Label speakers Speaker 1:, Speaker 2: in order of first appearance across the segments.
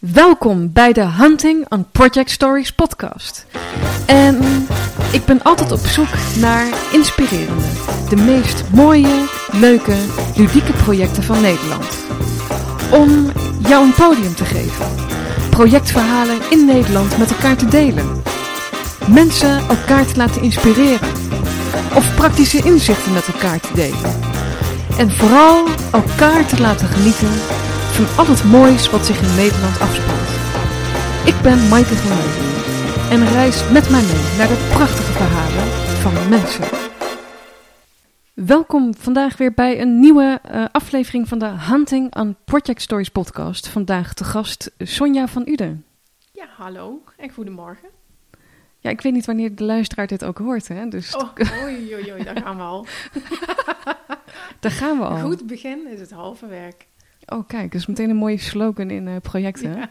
Speaker 1: Welkom bij de Hunting on Project Stories podcast. En ik ben altijd op zoek naar inspirerende, de meest mooie, leuke, ludieke projecten van Nederland. Om jou een podium te geven. Projectverhalen in Nederland met elkaar te delen. Mensen elkaar te laten inspireren. Of praktische inzichten met elkaar te delen. En vooral elkaar te laten genieten van al het moois wat zich in Nederland afspeelt. Ik ben Maaike van Leuven en reis met mij mee naar de prachtige verhalen van mensen. Welkom vandaag weer bij een nieuwe uh, aflevering van de Hunting on Project Stories podcast. Vandaag te gast Sonja van Uden.
Speaker 2: Ja, hallo en goedemorgen.
Speaker 1: Ja, ik weet niet wanneer de luisteraar dit ook hoort, hè? Dus
Speaker 2: oh, oei, oei, oei, daar gaan we al.
Speaker 1: daar gaan we al.
Speaker 2: Goed begin is het halve werk.
Speaker 1: Oh, kijk, dat is meteen een mooie slogan in uh, projecten. Ja.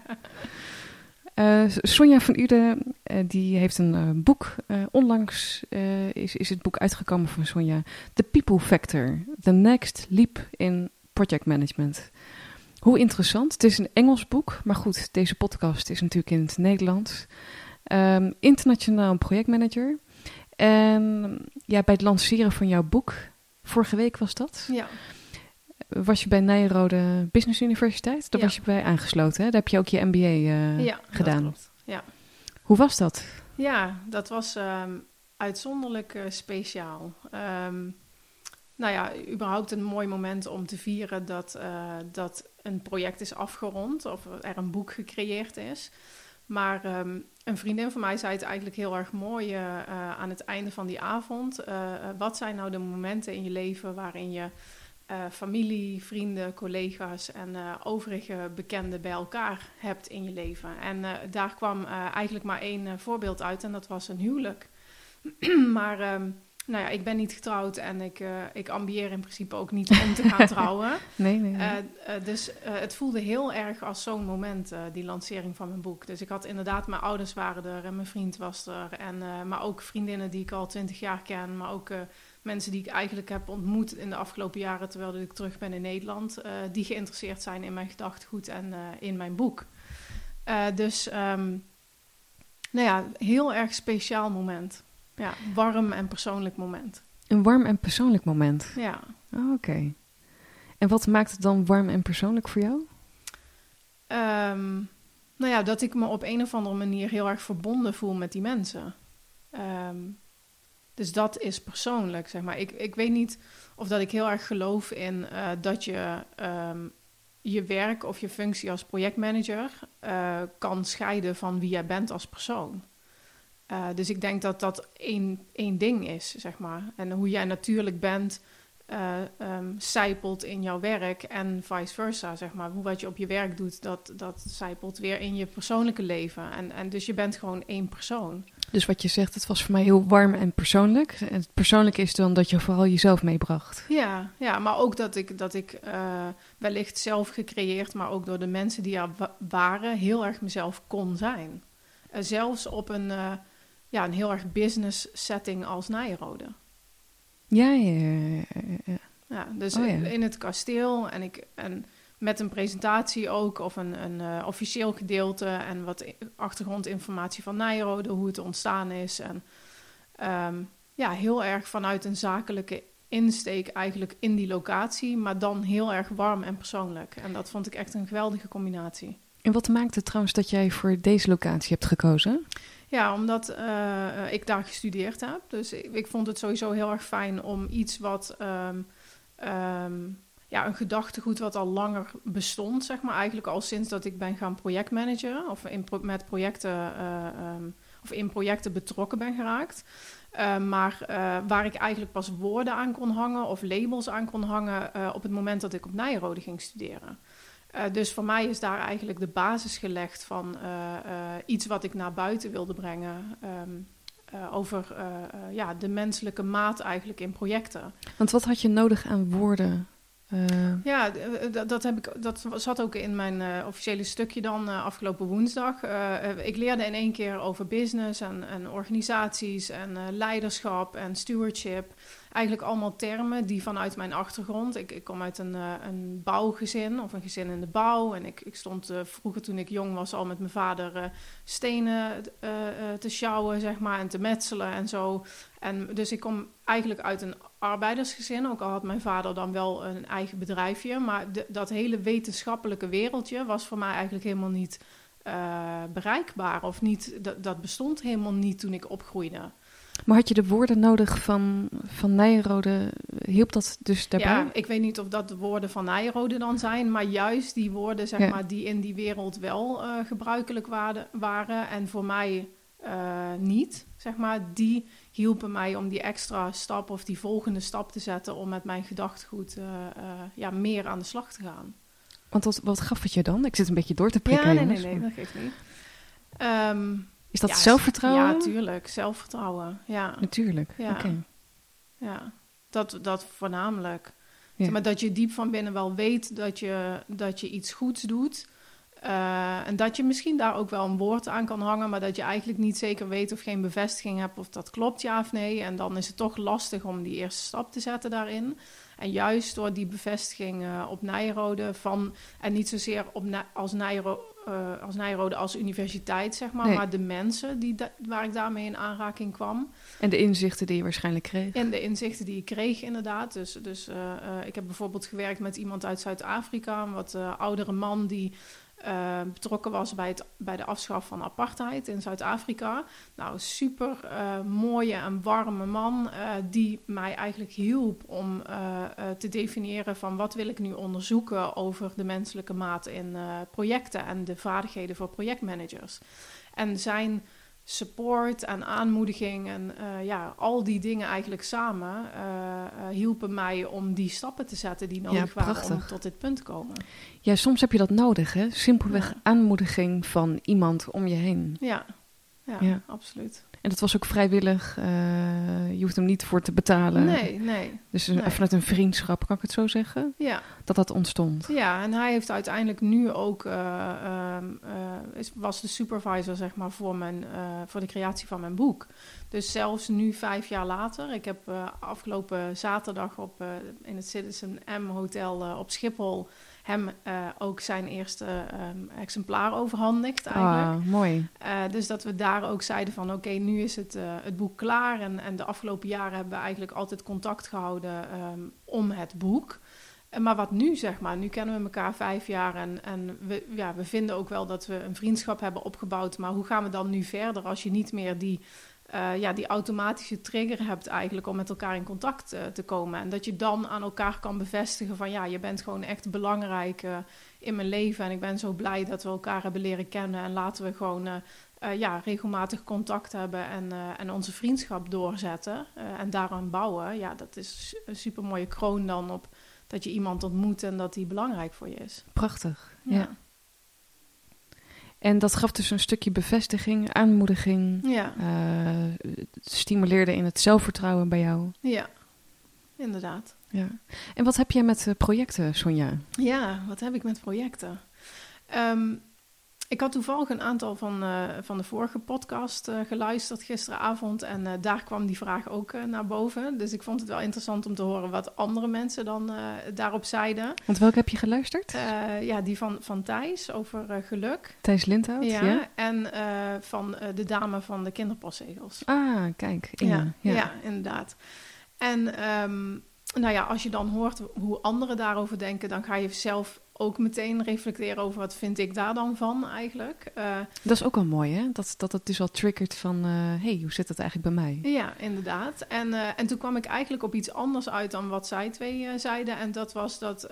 Speaker 1: Uh, Sonja van Uden, uh, die heeft een boek. onlangs is, is het boek uitgekomen van Sonja. The People Factor. The Next Leap in Project Management. Hoe interessant. Het is een Engels boek. Maar goed, deze podcast is natuurlijk in het Nederlands. Um, internationaal projectmanager. En ja, bij het lanceren van jouw boek, vorige week was dat.
Speaker 2: Ja
Speaker 1: was je bij Nijrode Business Universiteit. Daar was je bij aangesloten. Hè? Daar heb je ook je MBA uh,
Speaker 2: ja,
Speaker 1: gedaan.
Speaker 2: Dat ja.
Speaker 1: Hoe was dat?
Speaker 2: Ja, dat was um, uitzonderlijk uh, speciaal. Um, nou ja, überhaupt een mooi moment om te vieren dat, uh, dat een project is afgerond of er een boek gecreëerd is. Maar um, een vriendin van mij zei het eigenlijk heel erg mooi aan het einde van die avond. wat zijn nou de momenten in je leven waarin je familie, vrienden, collega's en uh, overige bekenden bij elkaar hebt in je leven. En uh, daar kwam eigenlijk maar één voorbeeld uit en dat was een huwelijk. maar um, nou ja, ik ben niet getrouwd en ik, ik ambieer in principe ook niet om te gaan trouwen.
Speaker 1: nee, nee, nee.
Speaker 2: dus het voelde heel erg als zo'n moment, die lancering van mijn boek. Dus ik had inderdaad, mijn ouders waren er en mijn vriend was er. En, maar ook vriendinnen die ik al twintig jaar ken, maar ook mensen die ik eigenlijk heb ontmoet in de afgelopen jaren terwijl ik terug ben in Nederland, uh, die geïnteresseerd zijn in mijn gedachtegoed en uh, in mijn boek. Uh, dus, um, nou ja, heel erg speciaal moment. Ja, warm en persoonlijk moment.
Speaker 1: Een warm en persoonlijk moment?
Speaker 2: Ja.
Speaker 1: Oh, Oké. Okay. En wat maakt het dan warm en persoonlijk voor jou?
Speaker 2: Um, nou ja, dat ik me op een of andere manier heel erg verbonden voel met die mensen. Um, dus dat is persoonlijk, zeg maar. Ik, ik weet niet of dat ik heel erg geloof in uh, dat je um, je werk of je functie als projectmanager uh, kan scheiden van wie jij bent als persoon. Uh, dus ik denk dat dat één, één ding is, zeg maar. En hoe jij natuurlijk bent, um, zijpelt in jouw werk en vice versa, zeg maar. Hoe wat je op je werk doet, dat, dat zijpelt weer in je persoonlijke leven. En, en dus je bent gewoon één persoon.
Speaker 1: Dus wat je zegt, het was voor mij heel warm en persoonlijk. En het persoonlijke is dan dat je vooral jezelf meebracht.
Speaker 2: Ja, ja maar ook dat ik, dat ik uh, wellicht zelf gecreëerd, maar ook door de mensen die er waren, heel erg mezelf kon zijn. Uh, zelfs op een, uh, ja, een heel erg business setting als Nijrode.
Speaker 1: Ja, ja, ja.
Speaker 2: dus oh, in het kasteel en ik... En, met een presentatie ook, of een, een uh, officieel gedeelte en wat achtergrondinformatie van Nijrode, hoe het ontstaan is. En um, ja, heel erg vanuit een zakelijke insteek eigenlijk in die locatie, maar dan heel erg warm en persoonlijk. En dat vond ik echt een geweldige combinatie.
Speaker 1: En wat maakt het trouwens dat jij voor deze locatie hebt gekozen?
Speaker 2: Ja, omdat uh, ik daar gestudeerd heb. Dus ik, ik, vond het sowieso heel erg fijn om iets wat um, um, ja, een gedachtegoed wat al langer bestond, zeg maar. Eigenlijk al sinds dat ik ben gaan projectmanagen of in met projecten uh, um, of in projecten betrokken ben geraakt. Maar uh, waar ik eigenlijk pas woorden aan kon hangen of labels aan kon hangen op het moment dat ik op Nijrode ging studeren. Dus voor mij is daar eigenlijk de basis gelegd van iets wat ik naar buiten wilde brengen. Um, over ja, de menselijke maat eigenlijk in projecten.
Speaker 1: Want wat had je nodig aan woorden Uh...
Speaker 2: Ja, dat, heb ik, dat zat ook in mijn uh, officiële stukje dan afgelopen woensdag. ik leerde in één keer over business en, organisaties en leiderschap en stewardship eigenlijk allemaal termen die vanuit mijn achtergrond. Ik, ik kom uit een, een bouwgezin of een gezin in de bouw. En ik, ik stond vroeger toen ik jong was al met mijn vader stenen te sjouwen, zeg maar, en te metselen en zo. En dus ik kom eigenlijk uit een arbeidersgezin. Ook al had mijn vader dan wel een eigen bedrijfje. Maar de, dat hele wetenschappelijke wereldje was voor mij eigenlijk helemaal niet bereikbaar. Of niet, dat, dat bestond helemaal niet toen ik opgroeide.
Speaker 1: Maar had je de woorden nodig van, van Nijrode? Hielp dat dus daarbij?
Speaker 2: Ja, ik weet niet of dat de woorden van Nijrode dan zijn, maar juist die woorden zeg maar, die in die wereld wel uh, gebruikelijk waren, waren en voor mij uh, niet, zeg maar, die hielpen mij om die extra stap of die volgende stap te zetten om met mijn gedachtegoed uh, ja, meer aan de slag te gaan.
Speaker 1: Want wat, wat gaf het je dan? Ik zit een beetje door te prikken.
Speaker 2: Ja, nee, nee, nee, dat geeft niet. Um,
Speaker 1: is dat zelfvertrouwen?
Speaker 2: Ja, tuurlijk. Zelfvertrouwen. Ja.
Speaker 1: Natuurlijk.
Speaker 2: Ja. ja. Dat, dat voornamelijk. Ja. maar dat je diep van binnen wel weet dat je, dat je iets goeds doet. Uh, en dat je misschien daar ook wel een woord aan kan hangen, maar dat je eigenlijk niet zeker weet of geen bevestiging hebt of dat klopt ja of nee. En dan is het toch lastig om die eerste stap te zetten daarin. En juist door die bevestiging uh, op Nijrode van, en niet zozeer op, als Nijrode uh, als Nijrode als universiteit, zeg maar, maar de mensen die waar ik daarmee in aanraking kwam.
Speaker 1: En de inzichten die je waarschijnlijk kreeg.
Speaker 2: En de inzichten die ik kreeg, inderdaad. Dus, dus ik heb bijvoorbeeld gewerkt met iemand uit Zuid-Afrika, een wat oudere man die uh, betrokken was bij, het, bij de afschaf van apartheid in Zuid-Afrika. Nou, super uh, mooie en warme man uh, die mij eigenlijk hielp om te definiëren van wat wil ik nu onderzoeken over de menselijke maat in projecten en de vaardigheden voor projectmanagers. En zijn support en aanmoediging en ja, al die dingen eigenlijk samen hielpen mij om die stappen te zetten die nodig ja, waren om tot dit punt te komen.
Speaker 1: Ja, soms heb je dat nodig, hè? Simpelweg aanmoediging van iemand om je heen.
Speaker 2: Ja, ja, ja. absoluut.
Speaker 1: En dat was ook vrijwillig. Uh, je hoeft hem niet voor te betalen.
Speaker 2: Nee, nee.
Speaker 1: Dus een,
Speaker 2: nee.
Speaker 1: vanuit een vriendschap, kan ik het zo zeggen?
Speaker 2: Ja.
Speaker 1: Dat dat ontstond.
Speaker 2: Ja, en hij heeft uiteindelijk nu ook... Uh, uh, is, was de supervisor, zeg maar, voor, mijn, voor de creatie van mijn boek. Dus zelfs nu, vijf jaar later... Ik heb afgelopen zaterdag op, in het Citizen M Hotel op Schiphol hem uh, ook zijn eerste um, exemplaar overhandigd eigenlijk.
Speaker 1: Ah, mooi.
Speaker 2: Uh, dus dat we daar ook zeiden van oké, okay, nu is het, uh, het boek klaar. En, en de afgelopen jaren hebben we eigenlijk altijd contact gehouden um, om het boek. Maar wat nu, zeg maar, nu kennen we elkaar vijf jaar en, en we, ja, we vinden ook wel dat we een vriendschap hebben opgebouwd. Maar hoe gaan we dan nu verder als je niet meer die uh, ja, die automatische trigger hebt eigenlijk om met elkaar in contact uh, te komen. En dat je dan aan elkaar kan bevestigen van ja, je bent gewoon echt belangrijk uh, in mijn leven. En ik ben zo blij dat we elkaar hebben leren kennen. En laten we gewoon ja, regelmatig contact hebben en, en onze vriendschap doorzetten. en daaraan bouwen. Ja, dat is een super mooie kroon dan op dat je iemand ontmoet en dat die belangrijk voor je is.
Speaker 1: Prachtig, ja. ja. En dat gaf dus een stukje bevestiging, aanmoediging.
Speaker 2: Ja.
Speaker 1: Uh, stimuleerde in het zelfvertrouwen bij jou.
Speaker 2: Ja, inderdaad.
Speaker 1: Ja. En wat heb jij met uh, projecten, Sonja?
Speaker 2: Ja, wat heb ik met projecten? Um, ik had toevallig een aantal van, uh, van de vorige podcast uh, geluisterd gisteravond. En uh, daar kwam die vraag ook naar boven. Dus ik vond het wel interessant om te horen wat andere mensen dan daarop zeiden.
Speaker 1: Want welke heb je geluisterd?
Speaker 2: ja, die van, van Thijs over geluk.
Speaker 1: Thijs Lindhout, ja. ja.
Speaker 2: En van de dame van de kinderpostzegels.
Speaker 1: Ah, kijk.
Speaker 2: Ja, ja, ja. inderdaad. En um, nou ja, als je dan hoort hoe anderen daarover denken, dan ga je zelf ook meteen reflecteren over wat vind ik daar dan van eigenlijk. Uh,
Speaker 1: dat is ook wel mooi, hè? Dat, dat het dus al triggert van, uh, hey, hoe zit dat eigenlijk bij mij?
Speaker 2: Ja, inderdaad. En, uh, en toen kwam ik eigenlijk op iets anders uit dan wat zij twee zeiden. En dat was dat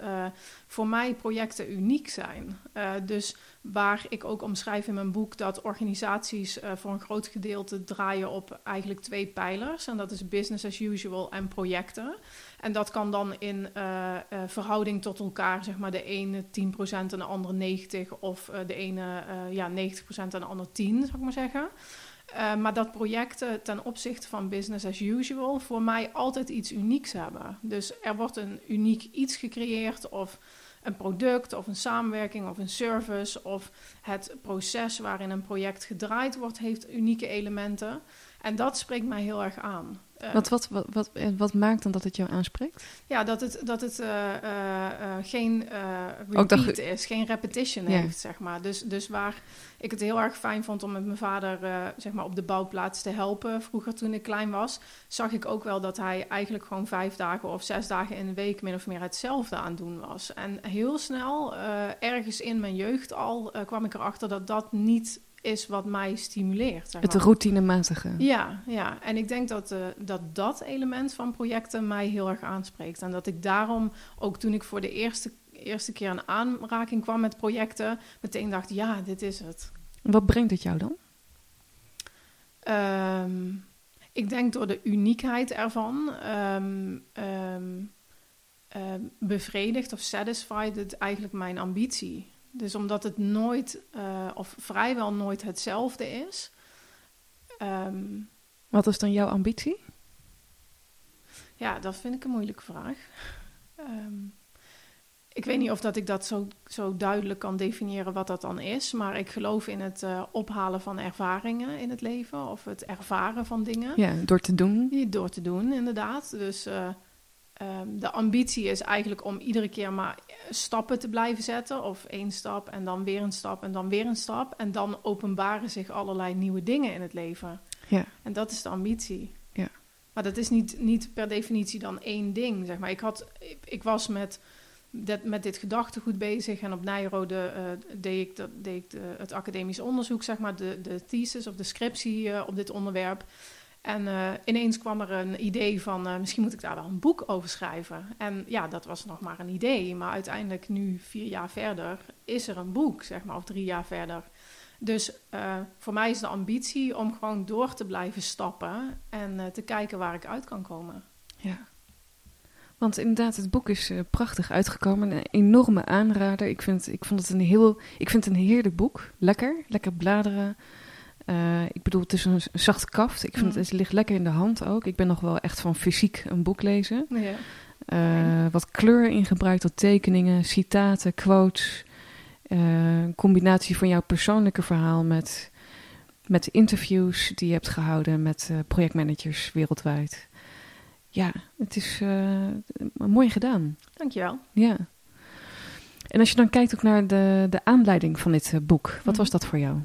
Speaker 2: voor mij projecten uniek zijn. dus waar ik ook omschrijf in mijn boek dat organisaties voor een groot gedeelte draaien op eigenlijk twee pijlers. En dat is business as usual en projecten. En dat kan dan in uh, uh, verhouding tot elkaar, zeg maar de ene 10% en de andere 90%, of uh, de ene ja, 90% en de andere 10%, zou ik maar zeggen. Maar dat projecten ten opzichte van business as usual voor mij altijd iets unieks hebben. Dus er wordt een uniek iets gecreëerd of een product of een samenwerking of een service of het proces waarin een project gedraaid wordt heeft unieke elementen. En dat spreekt mij heel erg aan.
Speaker 1: Uh, wat, wat, wat, wat, wat maakt dan dat het jou aanspreekt?
Speaker 2: Ja, dat het, dat het uh, geen repeat is, geen repetition heeft, zeg maar. Dus, dus waar ik het heel erg fijn vond om met mijn vader zeg maar op de bouwplaats te helpen, vroeger toen ik klein was, zag ik ook wel dat hij eigenlijk gewoon vijf dagen of zes dagen in de week min of meer hetzelfde aan doen was. En heel snel, ergens in mijn jeugd al, kwam ik erachter dat dat niet is wat mij stimuleert. Zeg
Speaker 1: maar. Het routinematige.
Speaker 2: Ja, ja, en ik denk dat, uh, dat dat element van projecten mij heel erg aanspreekt. En dat ik daarom ook toen ik voor de eerste, eerste keer een aanraking kwam met projecten, meteen dacht: ja, dit is het.
Speaker 1: Wat brengt het jou dan?
Speaker 2: Um, ik denk door de uniekheid ervan. Um, um, bevredigd of satisfied het eigenlijk mijn ambitie. Dus omdat het nooit, uh, of vrijwel nooit hetzelfde is.
Speaker 1: Um, Wat is dan jouw ambitie?
Speaker 2: Ja, dat vind ik een moeilijke vraag. Um, ik weet niet of dat ik dat zo, zo duidelijk kan definiëren wat dat dan is. Maar ik geloof in het uh, ophalen van ervaringen in het leven. Of het ervaren van dingen.
Speaker 1: Ja, door te doen.
Speaker 2: Door te doen, inderdaad. Dus uh, Um, de ambitie is eigenlijk om iedere keer maar stappen te blijven zetten. Of één stap en dan weer een stap en dan weer een stap. En dan openbaren zich allerlei nieuwe dingen in het leven. Ja. En dat is de ambitie. Ja. Maar dat is niet, niet per definitie dan één ding. Zeg maar. ik, had, ik, was met, dat, met dit gedachtegoed bezig. En op Nijrode uh, deed ik, dat, deed ik de, het academisch onderzoek, zeg maar, de, de thesis of de scriptie uh, op dit onderwerp. En uh, ineens kwam er een idee van, uh, misschien moet ik daar wel een boek over schrijven. En ja, dat was nog maar een idee. Maar uiteindelijk nu, vier jaar verder, is er een boek, zeg maar, of drie jaar verder. Dus uh, voor mij is de ambitie om gewoon door te blijven stappen en te kijken waar ik uit kan komen.
Speaker 1: Ja. Want inderdaad, het boek is prachtig uitgekomen. Een enorme aanrader. Ik vind, ik vond het een heel, ik vind het een heerlijk boek. Lekker, lekker bladeren. Uh, ik bedoel, het is een, zacht kaft. Ik vind mm. het, ligt lekker in de hand ook. Ik ben nog wel echt van fysiek een boek lezen. Ja. Uh, wat kleur ingebruikt, wat tekeningen, citaten, quotes. Uh, een combinatie van jouw persoonlijke verhaal met, met interviews die je hebt gehouden met projectmanagers wereldwijd. Ja, het is mooi gedaan.
Speaker 2: Dankjewel.
Speaker 1: Ja. En als je dan kijkt ook naar de, de aanleiding van dit boek, wat mm. was dat voor jou?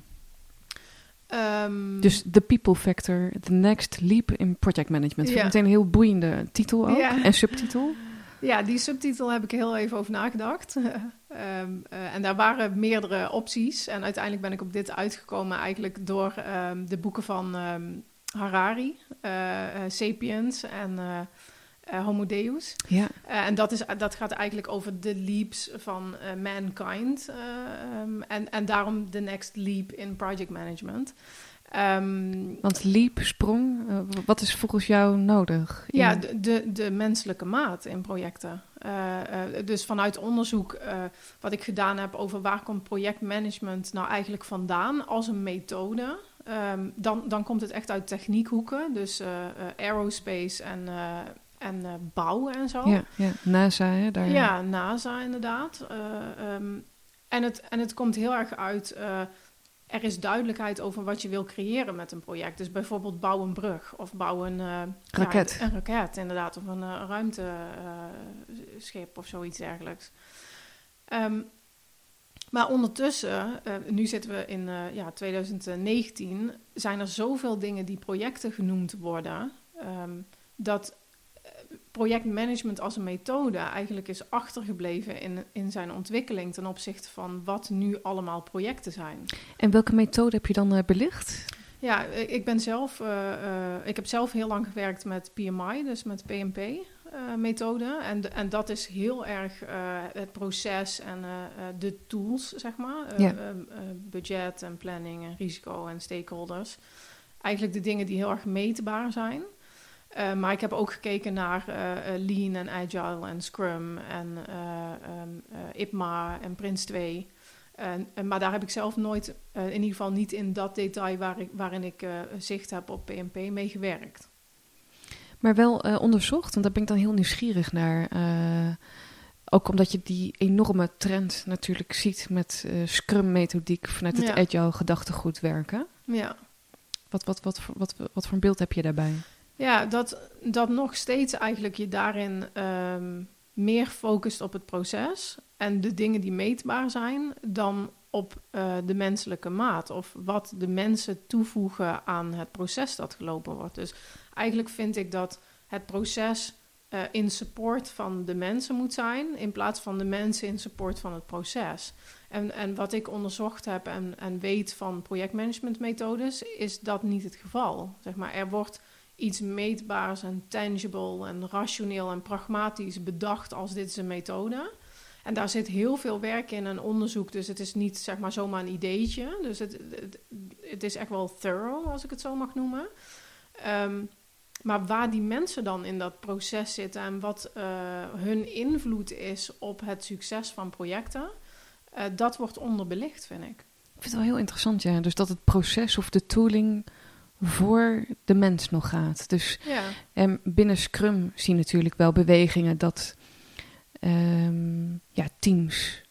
Speaker 1: Um, dus The People Factor, The Next Leap in Project Management. Ja. Meteen een heel boeiende titel ook en subtitel.
Speaker 2: Ja, die subtitel heb ik heel even over nagedacht. um, uh, en daar waren meerdere opties. En uiteindelijk ben ik op dit uitgekomen eigenlijk door um, de boeken van Harari, uh, uh, Sapiens en uh, Homo Deus. Ja. Uh, en dat, is, dat gaat eigenlijk over de leaps van uh, mankind. Um, en, en daarom de next leap in project management. Um,
Speaker 1: Want leap, sprong, wat is volgens jou nodig?
Speaker 2: Ja, de, de, de, menselijke maat in projecten. dus vanuit onderzoek wat ik gedaan heb over waar komt projectmanagement nou eigenlijk vandaan als een methode... Um, dan, dan komt het echt uit techniekhoeken, dus aerospace en en uh, bouwen en zo.
Speaker 1: Ja, ja. NASA, hè? Daar...
Speaker 2: Ja, NASA inderdaad. Uh, um, en, het, en het komt heel erg uit, uh, er is duidelijkheid over wat je wil creëren met een project. Dus bijvoorbeeld bouw een brug of bouw een...
Speaker 1: raket.
Speaker 2: Ja, een raket, inderdaad. Of een ruimteschip of zoiets dergelijks. Um, maar ondertussen, uh, nu zitten we in uh, ja, 2019, zijn er zoveel dingen die projecten genoemd worden, um, dat projectmanagement als een methode eigenlijk is achtergebleven in, in zijn ontwikkeling ten opzichte van wat nu allemaal projecten zijn.
Speaker 1: En welke methode heb je dan uh, belicht?
Speaker 2: Ja, ik ben zelf, uh, uh, ik heb zelf heel lang gewerkt met PMI, dus met PMP. methode. En, en dat is heel erg het proces en de tools, zeg maar. Ja. budget en planning en risico en stakeholders. Eigenlijk de dingen die heel erg meetbaar zijn. Uh, maar ik heb ook gekeken naar uh, Lean en Agile en Scrum en uh, um, IPMA en Prince 2. En, maar daar heb ik zelf nooit, in ieder geval niet in dat detail waar ik, waarin ik zicht heb op PNP, mee gewerkt.
Speaker 1: Maar wel onderzocht, want daar ben ik dan heel nieuwsgierig naar. Ook omdat je die enorme trend natuurlijk ziet met Scrum-methodiek vanuit het agile gedachtegoed werken.
Speaker 2: Ja.
Speaker 1: Wat, wat, wat, wat, wat, voor een beeld heb je daarbij?
Speaker 2: Ja, dat, dat nog steeds eigenlijk je daarin um, meer focust op het proces en de dingen die meetbaar zijn dan op uh, de menselijke maat of wat de mensen toevoegen aan het proces dat gelopen wordt. Dus eigenlijk vind ik dat het proces uh, in support van de mensen moet zijn, in plaats van de mensen in support van het proces. En, en wat ik onderzocht heb en, en weet van projectmanagementmethodes, is dat niet het geval. Zeg maar, er wordt iets meetbaars en tangible en rationeel en pragmatisch bedacht als dit is een methode. En daar zit heel veel werk in en onderzoek, dus het is niet zeg maar zomaar een ideetje. Dus het, het, is echt wel thorough, als ik het zo mag noemen. Um, maar waar die mensen dan in dat proces zitten en wat uh, hun invloed is op het succes van projecten, uh, dat wordt onderbelicht, vind ik.
Speaker 1: Ik vind het wel heel interessant, ja. Dus dat het proces of de tooling voor de mens nog gaat. Dus ja. um, binnen Scrum zie je natuurlijk wel bewegingen dat um, ja, teams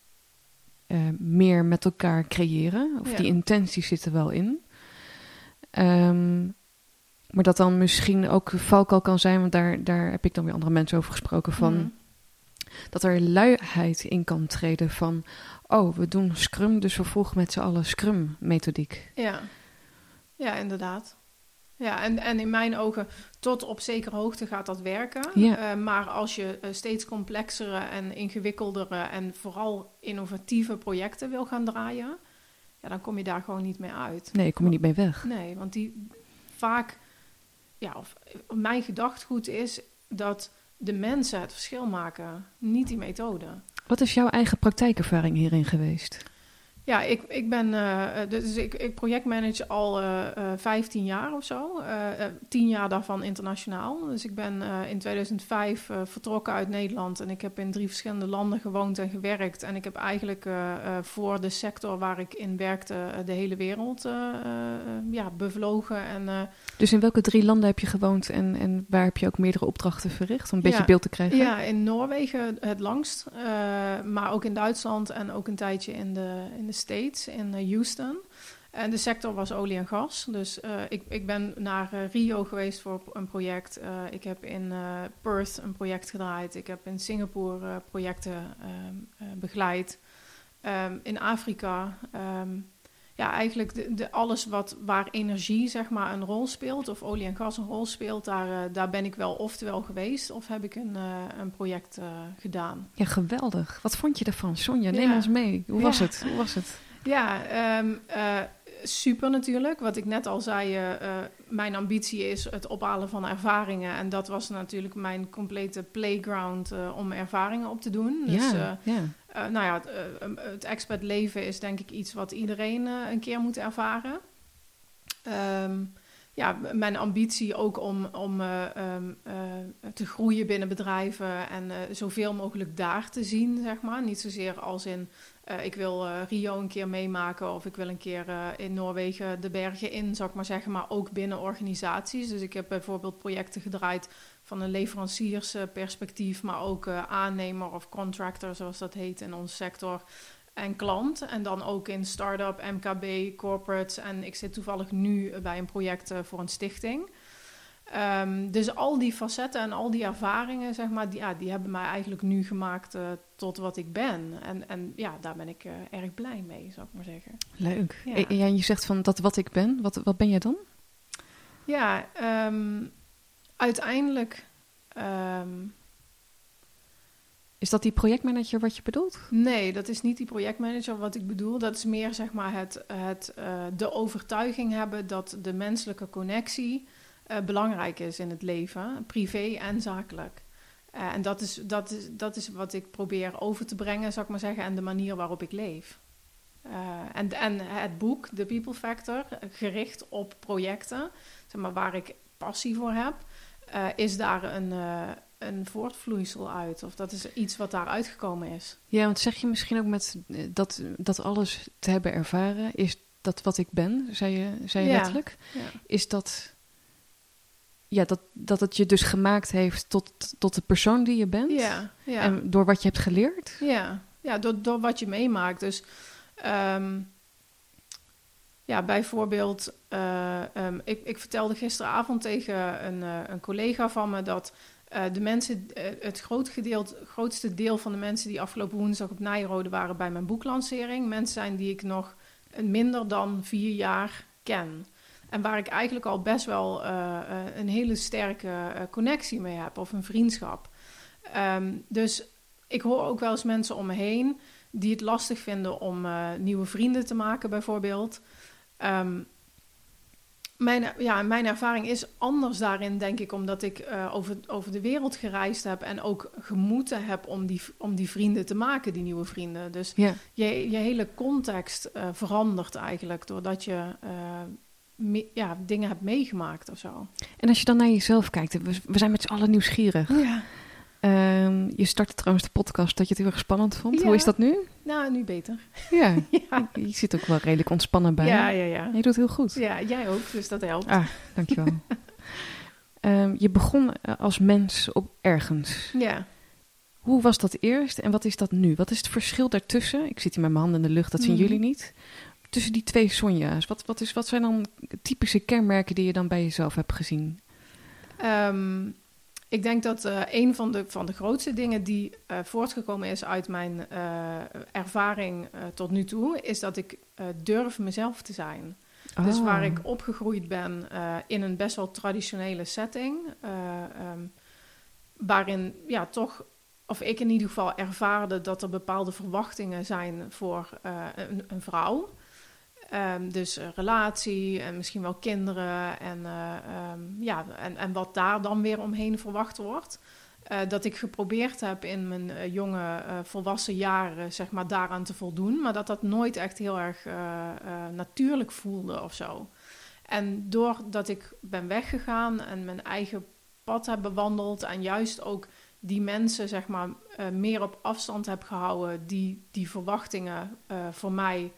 Speaker 1: uh, meer met elkaar creëren. Of ja. die intenties zitten wel in. Um, maar dat dan misschien ook valkuil kan zijn, want daar, daar heb ik dan weer andere mensen over gesproken van. Mhm. Dat er luiheid in kan treden van, oh, we doen Scrum, dus we volgen met z'n allen Scrum-methodiek.
Speaker 2: Ja. ja, inderdaad. Ja, en, en in mijn ogen, tot op zekere hoogte gaat dat werken. Ja. Uh, maar als je uh, steeds complexere en ingewikkeldere en vooral innovatieve projecten wil gaan draaien, ja, dan kom je daar gewoon niet mee uit.
Speaker 1: Nee, kom je niet mee weg.
Speaker 2: Nee, want die vaak ja, of mijn gedachtgoed is dat de mensen het verschil maken, niet die methode.
Speaker 1: Wat is jouw eigen praktijkervaring hierin geweest?
Speaker 2: Ja, ik, ik ben uh, dus ik, ik projectmanage al uh, uh, 15 jaar of zo. 10 jaar daarvan internationaal. Dus ik ben in 2005 vertrokken uit Nederland en ik heb in drie verschillende landen gewoond en gewerkt. En ik heb eigenlijk voor de sector waar ik in werkte de hele wereld ja, bevlogen. En,
Speaker 1: dus in welke drie landen heb je gewoond en, en waar heb je ook meerdere opdrachten verricht? Om een beetje beeld te krijgen.
Speaker 2: Ja, in Noorwegen het langst, maar ook in Duitsland en ook een tijdje in de, in de States, in eh, Houston. En de sector was olie en gas. Dus uh, ik, ik ben naar uh, Rio geweest voor een project. Ik heb in Perth een project gedraaid. Ik heb in Singapore projecten ehm, begeleid. Um, in Afrika. Um, ja, eigenlijk de, de, alles wat, waar energie zeg maar, een rol speelt, of olie en gas een rol speelt, daar, daar ben ik wel oftewel geweest, of heb ik een, een project gedaan.
Speaker 1: Ja, geweldig. Wat vond je ervan? Sonja, neem ja. ons mee. Hoe was het? Hoe was het?
Speaker 2: Ja, um, uh, super natuurlijk. Wat ik net al zei, uh, mijn ambitie is het ophalen van ervaringen. En dat was natuurlijk mijn complete playground uh, om ervaringen op te doen. Dus, ja, ja. nou ja, het, het expat leven is denk ik iets wat iedereen een keer moet ervaren. Um, ja, mijn ambitie ook om, om uh, te groeien binnen bedrijven en zoveel mogelijk daar te zien, zeg maar. Niet zozeer als in ik wil Rio een keer meemaken of ik wil een keer in Noorwegen de bergen in, zou ik maar zeggen, maar ook binnen organisaties. Dus ik heb bijvoorbeeld projecten gedraaid van een leveranciersperspectief, maar ook aannemer of contractor, zoals dat heet in onze sector, en klant. En dan ook in start-up, MKB, corporates. En ik zit toevallig nu bij een project voor een stichting. Um, dus al die facetten en al die ervaringen, zeg maar, die, ja, die hebben mij eigenlijk nu gemaakt uh, tot wat ik ben. En, en ja, daar ben ik uh, erg blij mee, zou ik maar zeggen.
Speaker 1: Leuk. Ja. En, en je zegt van dat wat ik ben, wat, wat ben jij dan?
Speaker 2: Ja, um, uiteindelijk. Um,
Speaker 1: is dat die projectmanager wat je bedoelt?
Speaker 2: Nee, dat is niet die projectmanager wat ik bedoel. Dat is meer zeg maar het, het, uh, de overtuiging hebben dat de menselijke connectie uh, belangrijk is in het leven, privé en zakelijk. Uh, en dat is, dat, is, dat is wat ik probeer over te brengen, zou ik maar zeggen, en de manier waarop ik leef. En, en het boek, The People Factor, gericht op projecten, zeg maar, waar ik passie voor heb, is daar een, een voortvloeisel uit. Of dat is iets wat daar uitgekomen is.
Speaker 1: Ja, want zeg je misschien ook met eh, dat, dat alles te hebben ervaren, is dat wat ik ben, zei je, zei je
Speaker 2: Ja.
Speaker 1: letterlijk,
Speaker 2: Ja.
Speaker 1: is dat, ja, dat, dat het je dus gemaakt heeft tot, tot de persoon die je bent?
Speaker 2: Ja, ja.
Speaker 1: En door wat je hebt geleerd?
Speaker 2: Ja, ja door, door wat je meemaakt. Dus ehm, ja, bijvoorbeeld, eh, ehm, ik, ik vertelde gisteravond tegen een, eh, een collega van me dat eh, de mensen, het groot grootste deel van de mensen die afgelopen woensdag op Nijrode waren bij mijn boeklancering, mensen zijn die ik nog minder dan vier jaar ken. En waar ik eigenlijk al best wel een hele sterke connectie mee heb, of een vriendschap. Ehm, dus ik hoor ook wel eens mensen om me heen die het lastig vinden om nieuwe vrienden te maken, bijvoorbeeld. Ehm, mijn, ja, mijn ervaring is anders daarin, denk ik, omdat ik eh, over, over de wereld gereisd heb en ook gemoeten heb om die, om die vrienden te maken, die nieuwe vrienden. Dus je, je hele context eh, verandert eigenlijk doordat je eh, me- ja, dingen hebt meegemaakt of zo.
Speaker 1: En als je dan naar jezelf kijkt, we, we zijn met z'n allen nieuwsgierig.
Speaker 2: Ja.
Speaker 1: Ehm, je startte trouwens de podcast dat je het heel erg spannend vond.
Speaker 2: Ja.
Speaker 1: Hoe is dat nu?
Speaker 2: Nou, nu beter.
Speaker 1: Ja,
Speaker 2: Ja,
Speaker 1: je zit ook wel redelijk ontspannen bij.
Speaker 2: ja, ja. ja.
Speaker 1: Je doet heel goed.
Speaker 2: Ja, jij ook, dus dat helpt.
Speaker 1: Ah, dankjewel. Ehm, je begon eh, als mens op ergens.
Speaker 2: Ja.
Speaker 1: Hoe was dat eerst en wat is dat nu? Wat is het verschil daartussen? Ik zit hier met mijn handen in de lucht, dat zien
Speaker 2: Mhm.
Speaker 1: jullie niet. Tussen die twee Sonja's. Wat, wat, is, wat zijn dan typische kenmerken die je dan bij jezelf hebt gezien?
Speaker 2: Ehm, ik denk dat eh, een van de, van de grootste dingen die eh, voortgekomen is uit mijn eh, ervaring tot nu toe, is dat ik durf mezelf te zijn. Dus
Speaker 1: Oh.
Speaker 2: waar ik opgegroeid ben in een best wel traditionele setting, eh, ehm, waarin ja, toch, of ik in ieder geval ervaarde dat er bepaalde verwachtingen zijn voor een, een vrouw. Ehm, dus eh, relatie en misschien wel kinderen en, eh, ehm, ja, en, en wat daar dan weer omheen verwacht wordt. Eh, dat ik geprobeerd heb in mijn jonge volwassen jaren zeg maar, daaraan te voldoen. Maar dat dat nooit echt heel erg natuurlijk voelde of zo. En doordat ik ben weggegaan en mijn eigen pad heb bewandeld... en juist ook die mensen zeg maar, meer op afstand heb gehouden... die die verwachtingen voor mij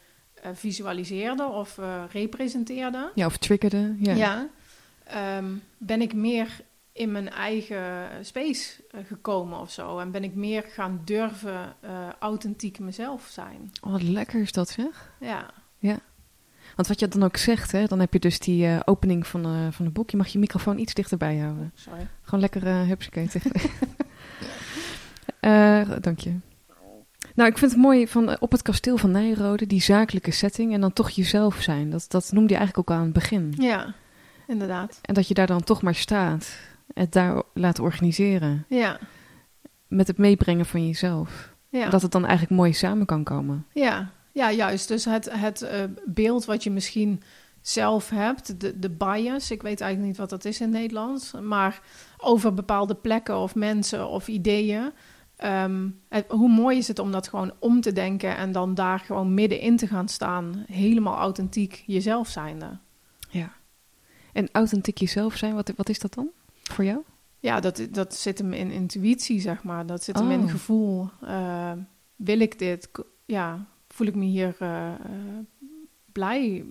Speaker 2: eh, visualiseerden of eh, representeerden...
Speaker 1: Ja, of triggerde. Ja.
Speaker 2: Ja. Ehm, ben ik meer in mijn eigen space eh, gekomen of zo. En ben ik meer gaan durven authentiek mezelf zijn.
Speaker 1: Oh, wat lekker is dat zeg.
Speaker 2: Ja,
Speaker 1: Want wat je dan ook zegt, hè, dan heb je dus die opening van, van het boek. Je mag je microfoon iets dichterbij houden.
Speaker 2: sorry.
Speaker 1: Gewoon lekker uh, hupsakee tegen. Dank je. Nou, ik vind het mooi van eh, op het kasteel van Nijrode, die zakelijke setting en dan toch jezelf zijn. Dat, dat noemde je eigenlijk ook al aan het begin.
Speaker 2: Ja, inderdaad.
Speaker 1: En dat je daar dan toch maar staat, het daar laat organiseren.
Speaker 2: Ja,
Speaker 1: Met het meebrengen van jezelf.
Speaker 2: ja.
Speaker 1: Dat het dan eigenlijk mooi samen kan komen.
Speaker 2: Ja, ja juist. Dus het, het eh, beeld wat je misschien zelf hebt, de, de bias, ik weet eigenlijk niet wat dat is in het Nederlands, maar over bepaalde plekken of mensen of ideeën. Ehm, het- hoe mooi is het om dat gewoon om te denken en dan daar gewoon middenin te gaan staan, helemaal authentiek jezelf zijnde.
Speaker 1: Ja. En authentiek jezelf zijn, wat, wat is dat dan voor jou?
Speaker 2: Ja, dat, dat zit hem in intuïtie, zeg maar. Dat zit hem in
Speaker 1: Oh.
Speaker 2: gevoel. Eh, wil ik dit? Ja, voel ik me hier eh, blij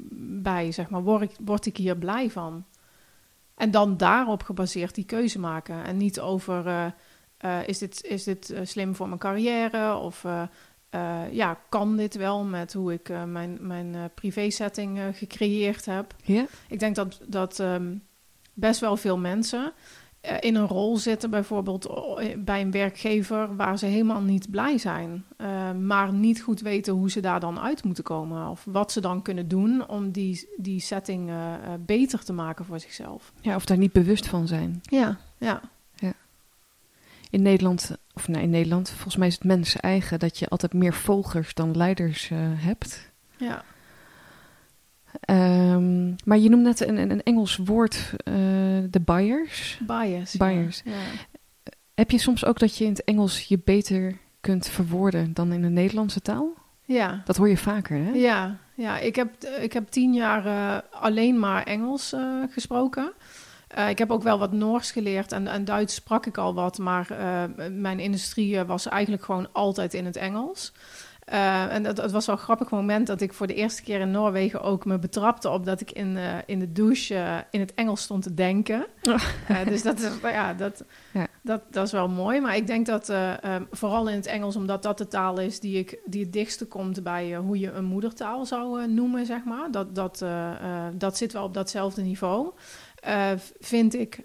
Speaker 2: bij, zeg maar. Word ik, word ik hier blij van? En dan daarop gebaseerd die keuze maken. En niet over, eh, eh, is dit, is dit eh, slim voor mijn carrière? Of eh, ja, kan dit wel met hoe ik mijn, mijn privé-setting gecreëerd heb? Ik denk dat, dat ehm, best wel veel mensen in een rol zitten, bijvoorbeeld bij een werkgever, waar ze helemaal niet blij zijn, maar niet goed weten hoe ze daar dan uit moeten komen. Of wat ze dan kunnen doen om die, die setting beter te maken voor zichzelf.
Speaker 1: ja, of daar niet bewust van zijn.
Speaker 2: Ja, ja.
Speaker 1: In Nederland, of nee, in Nederland, volgens mij is het mensen eigen dat je altijd meer volgers dan leiders eh, hebt.
Speaker 2: ja.
Speaker 1: Ehm, maar je noemt net een, een, Engels woord, eh, de buyers.
Speaker 2: Bias.
Speaker 1: Bias.
Speaker 2: Ja.
Speaker 1: Heb je soms ook dat je in het Engels je beter kunt verwoorden dan in de Nederlandse taal?
Speaker 2: ja.
Speaker 1: Dat hoor je vaker, hè?
Speaker 2: Ja, ja ik, heb, ik heb tien jaar eh, alleen maar Engels gesproken. Eh, ik heb ook wel wat Noors geleerd en, en Duits sprak ik al wat, maar eh, mijn industrie eh, was eigenlijk gewoon altijd in het Engels. Uh, en het was wel een grappig moment dat ik voor de eerste keer in Noorwegen ook me betrapte op dat ik in, in de douche in het Engels stond te denken. Dus dat is, ja, dat, ja. Dat, dat is wel mooi. Maar ik denk dat um, vooral in het Engels, omdat dat de taal is die, ik, die het dichtste komt bij hoe je een moedertaal zou noemen, zeg maar. Dat, dat, dat zit wel op datzelfde niveau. Vind ik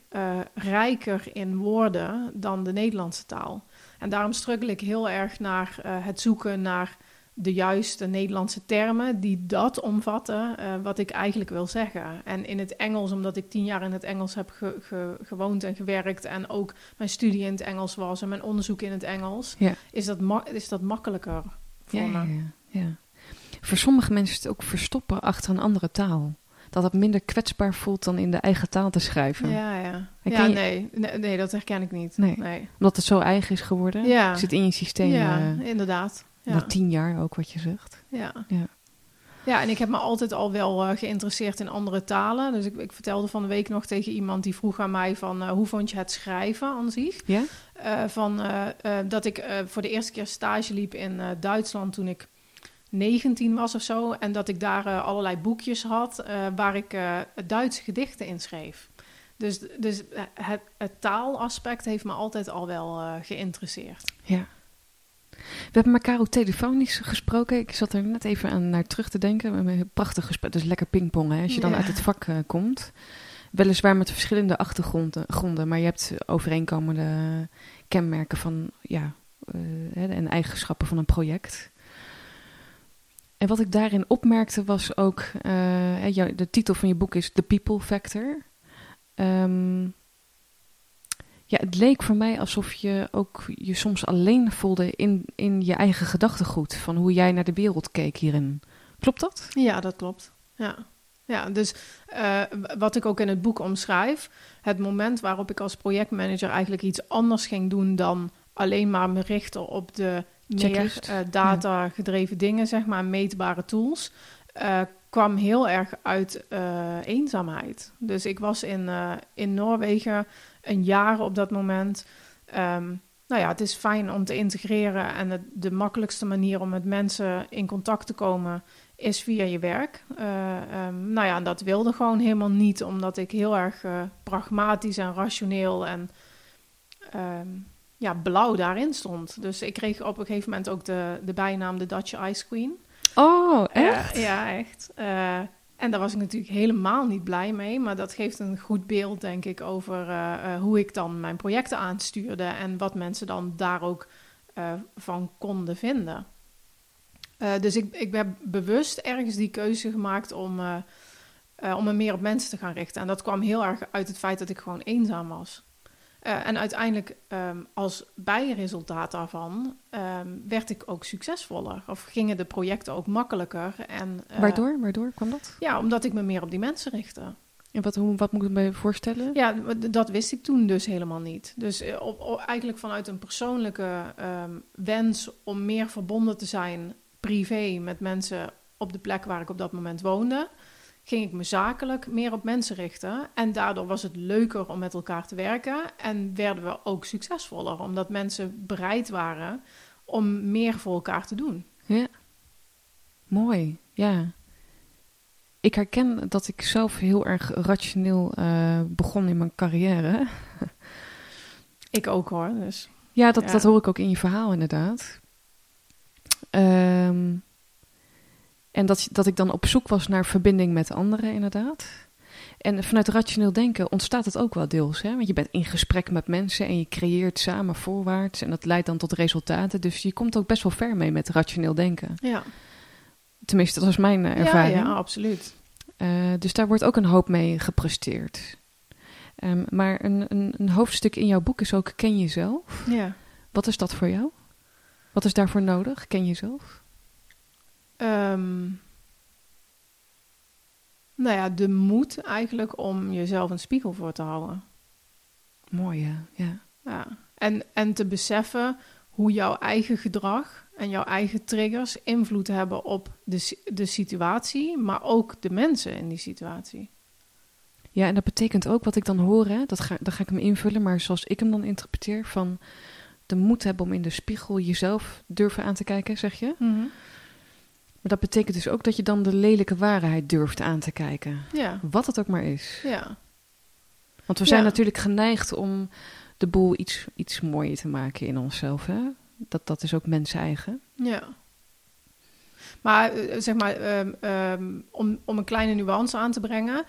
Speaker 2: rijker in woorden dan de Nederlandse taal. En daarom struggle ik heel erg naar uh, het zoeken naar de juiste Nederlandse termen die dat omvatten, wat ik eigenlijk wil zeggen. En in het Engels, omdat ik tien jaar in het Engels heb ge ge gewoond en gewerkt en ook mijn studie in het Engels was en mijn onderzoek in het Engels, ja. is, dat is dat makkelijker voor
Speaker 1: ja,
Speaker 2: me.
Speaker 1: Ja, ja, Voor sommige mensen is het ook verstoppen achter een andere taal dat het minder kwetsbaar voelt dan in de eigen taal te schrijven.
Speaker 2: Ja, ja. ja nee, nee, nee, dat herken ik niet.
Speaker 1: Nee. nee. Omdat het zo eigen is geworden. Ja. Zit in je systeem.
Speaker 2: Ja, uh, inderdaad.
Speaker 1: Ja. Na tien jaar ook, wat je zegt.
Speaker 2: Ja. ja. Ja, en ik heb me altijd al wel uh, geïnteresseerd in andere talen. Dus ik, ik, vertelde van de week nog tegen iemand die vroeg aan mij van... Uh, hoe vond je het schrijven aan zich?
Speaker 1: Ja?
Speaker 2: van, dat ik voor de eerste keer stage liep in Duitsland toen ik 19 was of zo. En dat ik daar uh, allerlei boekjes had uh, waar ik uh, Duitse gedichten in schreef. Dus, dus het, het, taalaspect heeft me altijd al wel geïnteresseerd.
Speaker 1: Ja. We hebben elkaar ook telefonisch gesproken. Ik zat er net even aan naar terug te denken. We hebben een prachtig gesprek. Dus lekker pingpongen als je dan ja. uit het vak komt. Weliswaar met verschillende achtergronden, maar je hebt overeenkomende kenmerken van ja, en eigenschappen van een project. En wat ik daarin opmerkte was ook, uh, de titel van je boek is The People Factor. Um, ja, het leek voor mij alsof je ook je soms alleen voelde in, in je eigen gedachtegoed. Van hoe jij naar de wereld keek hierin. Klopt dat?
Speaker 2: Ja, dat klopt. Ja. Ja, dus uh, wat ik ook in het boek omschrijf, het moment waarop ik als projectmanager eigenlijk iets anders ging doen dan alleen maar me richten op de meer uh, data-gedreven dingen, zeg maar, meetbare tools, uh, kwam heel erg uit uh, eenzaamheid. Dus ik was in, in Noorwegen een jaar op dat moment. Um, nou ja, het is fijn om te integreren en het, de makkelijkste manier om met mensen in contact te komen is via je werk. Um, nou ja, en dat wilde gewoon helemaal niet, omdat ik heel erg pragmatisch en rationeel en um, ja, blauw daarin stond. Dus ik kreeg op een gegeven moment ook de, de bijnaam de Dutch Ice Queen.
Speaker 1: Oh, echt?
Speaker 2: Uh, ja, echt. Uh, en daar was ik natuurlijk helemaal niet blij mee. Maar dat geeft een goed beeld, denk ik, over uh, hoe ik dan mijn projecten aanstuurde. En wat mensen dan daar ook van konden vinden. dus ik, ik ben bewust ergens die keuze gemaakt om, om me meer op mensen te gaan richten. En dat kwam heel erg uit het feit dat ik gewoon eenzaam was. Uh, en uiteindelijk, um, als bijresultaat daarvan, um, werd ik ook succesvoller. Of gingen de projecten ook makkelijker. En,
Speaker 1: uh, Waardoor? Waardoor kwam dat?
Speaker 2: Ja, omdat ik me meer op die mensen richtte.
Speaker 1: En wat, hoe, wat moet ik me voorstellen?
Speaker 2: Ja, dat wist ik toen dus helemaal niet. Dus op, op, eigenlijk vanuit een persoonlijke um, wens om meer verbonden te zijn, privé, met mensen op de plek waar ik op dat moment woonde ging ik me zakelijk meer op mensen richten. En daardoor was het leuker om met elkaar te werken. En werden we ook succesvoller, omdat mensen bereid waren om meer voor elkaar te doen.
Speaker 1: Ja, mooi. Ja. Ik herken dat ik zelf heel erg rationeel uh, begon in mijn carrière.
Speaker 2: ik ook hoor. Dus.
Speaker 1: Ja, dat, ja. dat hoor ik ook in je verhaal inderdaad. Um, en dat, dat ik dan op zoek was naar verbinding met anderen, inderdaad. En vanuit rationeel denken ontstaat het ook wel deels. Hè? Want je bent in gesprek met mensen en je creëert samen voorwaarts. En dat leidt dan tot resultaten. Dus je komt ook best wel ver mee met rationeel denken.
Speaker 2: Ja.
Speaker 1: Tenminste, dat was mijn uh, ervaring.
Speaker 2: Ja, ja absoluut.
Speaker 1: Uh, dus daar wordt ook een hoop mee gepresteerd. Um, maar een, een, een, hoofdstuk in jouw boek is ook ken jezelf.
Speaker 2: Ja.
Speaker 1: Wat is dat voor jou? Wat is daarvoor nodig? Ken jezelf?
Speaker 2: Um, nou ja, de moed eigenlijk om jezelf een spiegel voor te houden.
Speaker 1: Mooi, ja. ja.
Speaker 2: ja. En, en te beseffen hoe jouw eigen gedrag en jouw eigen triggers invloed hebben op de, de situatie, maar ook de mensen in die situatie.
Speaker 1: Ja, en dat betekent ook wat ik dan hoor, hè, dat ga, dan ga ik hem invullen, maar zoals ik hem dan interpreteer, van de moed hebben om in de spiegel jezelf durven aan te kijken, zeg je.
Speaker 2: Mhm.
Speaker 1: Maar dat betekent dus ook dat je dan de lelijke waarheid durft aan te kijken.
Speaker 2: Ja,
Speaker 1: Wat het ook maar is.
Speaker 2: ja.
Speaker 1: Want we zijn
Speaker 2: Ja.
Speaker 1: natuurlijk geneigd om de boel iets, iets mooier te maken in onszelf. Hè? Dat, dat is ook mensen eigen.
Speaker 2: Ja. Maar eh, zeg maar, ehm, ehm, om, om een kleine nuance aan te brengen.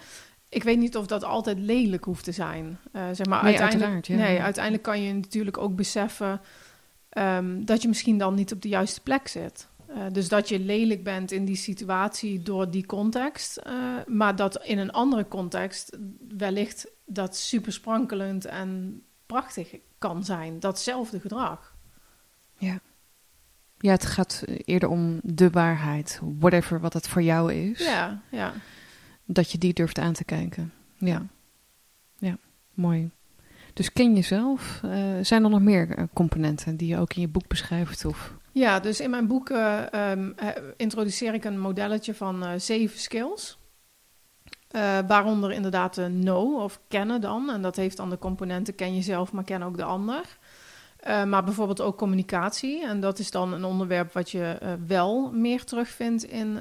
Speaker 2: Ik weet niet of dat altijd lelijk hoeft te zijn. Eh, zeg maar,
Speaker 1: Nee,
Speaker 2: uiteindelijk,
Speaker 1: ja.
Speaker 2: nee, uiteindelijk kan je natuurlijk ook beseffen ehm, dat je misschien dan niet op de juiste plek zit. Eh, dus dat je lelijk bent in die situatie door die context. eh, maar dat in een andere context wellicht dat super sprankelend en prachtig kan zijn. Datzelfde gedrag.
Speaker 1: Ja, het gaat eerder om de waarheid. Whatever wat het voor jou is.
Speaker 2: Ja, ja.
Speaker 1: Dat je die durft aan te kijken. Ja. Ja, mooi. Dus ken jezelf. Eh, zijn er nog meer componenten die je ook in je boek beschrijft? Of...
Speaker 2: Ja, dus in mijn boek eh, ehm, eh, introduceer ik een modelletje van eh, zeven skills. Eh, waaronder inderdaad de know of kennen dan. En dat heeft dan de componenten ken jezelf, maar ken ook de ander. Eh, maar bijvoorbeeld ook communicatie. En dat is dan een onderwerp wat je wel meer terugvindt in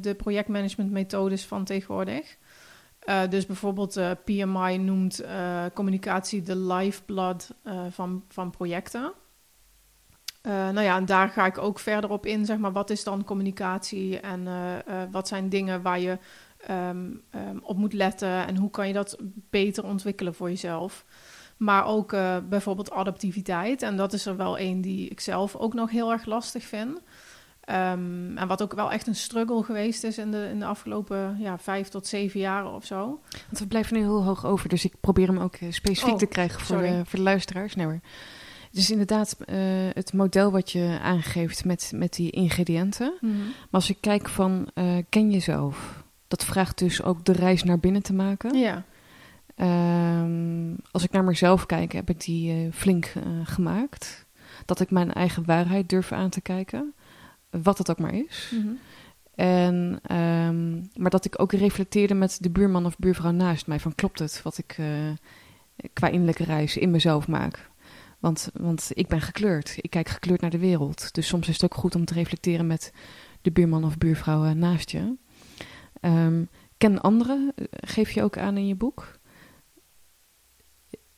Speaker 2: de projectmanagementmethodes van tegenwoordig. Dus bijvoorbeeld PMI noemt communicatie de lifeblood van, van projecten. Eh, nou ja, en daar ga ik ook verder op in, zeg maar, wat is dan communicatie en eh, eh, wat zijn dingen waar je ehm, ehm, op moet letten en hoe kan je dat beter ontwikkelen voor jezelf. Maar ook bijvoorbeeld adaptiviteit, en dat is er wel een die ik zelf ook nog heel erg lastig vind. Ehm, en wat ook wel echt een struggle geweest is in de, in de afgelopen ja, vijf tot zeven jaren of zo.
Speaker 1: Want we blijven nu heel hoog over, dus ik probeer hem ook specifiek
Speaker 2: Oh,
Speaker 1: te krijgen voor de, voor de luisteraars. Nee. Dus inderdaad, eh, het model wat je aangeeft met, met die ingrediënten. Maar als ik kijk van, eh, ken jezelf? Dat vraagt dus ook de reis naar binnen te maken.
Speaker 2: Ja,
Speaker 1: Ehm, als ik naar mezelf kijk, heb ik die eh, flink gemaakt. Dat ik mijn eigen waarheid durf aan te kijken. Wat het ook maar is.
Speaker 2: Mhm.
Speaker 1: En, ehm, maar dat ik ook reflecteerde met de buurman of buurvrouw naast mij. Van klopt het wat ik qua innerlijke reis in mezelf maak? Want, want ik ben gekleurd. Ik kijk gekleurd naar de wereld. Dus soms is het ook goed om te reflecteren met de buurman of buurvrouw eh, naast je. Ehm, ken anderen, eh, geef je ook aan in je boek.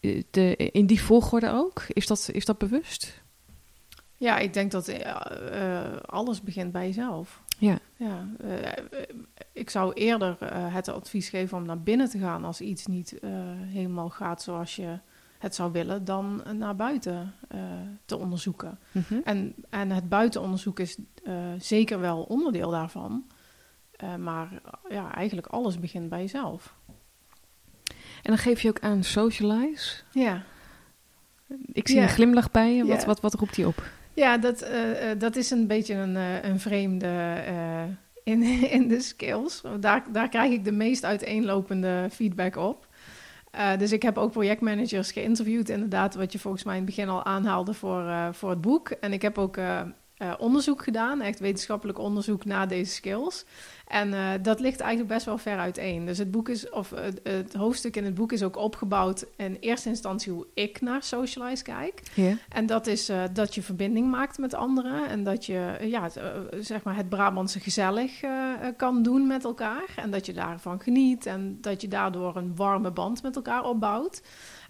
Speaker 1: Eh, De, in die volgorde ook? Is dat, is dat bewust?
Speaker 2: Ja, ik denk dat alles begint bij jezelf.
Speaker 1: Ja.
Speaker 2: Ja, ik zou eerder het advies geven om naar binnen te gaan als iets niet helemaal gaat zoals je het zou willen, dan naar buiten eh, te onderzoeken.
Speaker 1: Mhm.
Speaker 2: En, en het buitenonderzoek is eh, zeker wel onderdeel daarvan. Eh, maar ja, eigenlijk alles begint bij jezelf.
Speaker 1: En dan geef je ook aan socialize.
Speaker 2: Ja,
Speaker 1: Ik zie
Speaker 2: Ja.
Speaker 1: een glimlach bij je. Wat,
Speaker 2: Ja.
Speaker 1: wat, wat roept die op?
Speaker 2: Ja, dat, dat is een beetje een, een vreemde in, in de skills. Daar, daar krijg ik de meest uiteenlopende feedback op. Eh, dus ik heb ook projectmanagers geïnterviewd, inderdaad, wat je volgens mij in het begin al aanhaalde voor, eh, voor het boek. En ik heb ook eh, eh, onderzoek gedaan, echt wetenschappelijk onderzoek naar deze skills. En eh, dat ligt eigenlijk best wel ver uiteen. Dus het boek is, of het, het hoofdstuk in het boek is ook opgebouwd in eerste instantie hoe ik naar socialize kijk. En dat is eh, dat je verbinding maakt met anderen. En dat je eh, ja, het, eh, zeg maar het Brabantse gezellig eh, eh, kan doen met elkaar. En dat je daarvan geniet. En dat je daardoor een warme band met elkaar opbouwt.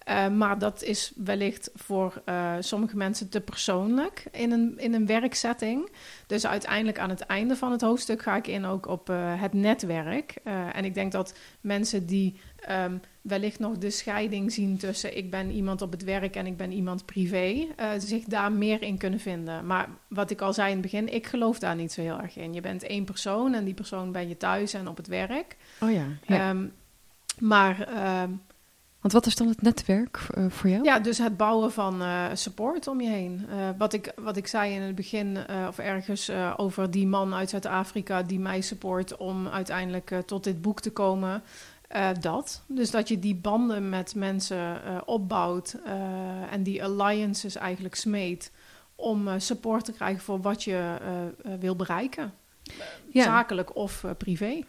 Speaker 2: Eh, maar dat is wellicht voor eh, sommige mensen te persoonlijk in een, in een werksetting. Dus uiteindelijk aan het einde van het hoofdstuk ga ik in ook op eh, het netwerk. En ik denk dat mensen die ehm, wellicht nog de scheiding zien tussen ik ben iemand op het werk en ik ben iemand privé, zich daar meer in kunnen vinden. Maar wat ik al zei in het begin, ik geloof daar niet zo heel erg in. Je bent één persoon en die persoon ben je thuis en op het werk.
Speaker 1: Oh ja. ja.
Speaker 2: Ehm, maar ehm,
Speaker 1: Want wat is dan het netwerk eh, voor jou?
Speaker 2: ja, dus het bouwen van eh, support om je heen. Eh, wat, ik, wat ik zei in het begin, of ergens over die man uit Zuid-Afrika die mij support om uiteindelijk tot dit boek te komen. dat. Dus dat je die banden met mensen opbouwt en die alliances eigenlijk smeet om support te krijgen voor wat je wil bereiken.
Speaker 1: Ja.
Speaker 2: Zakelijk of privé.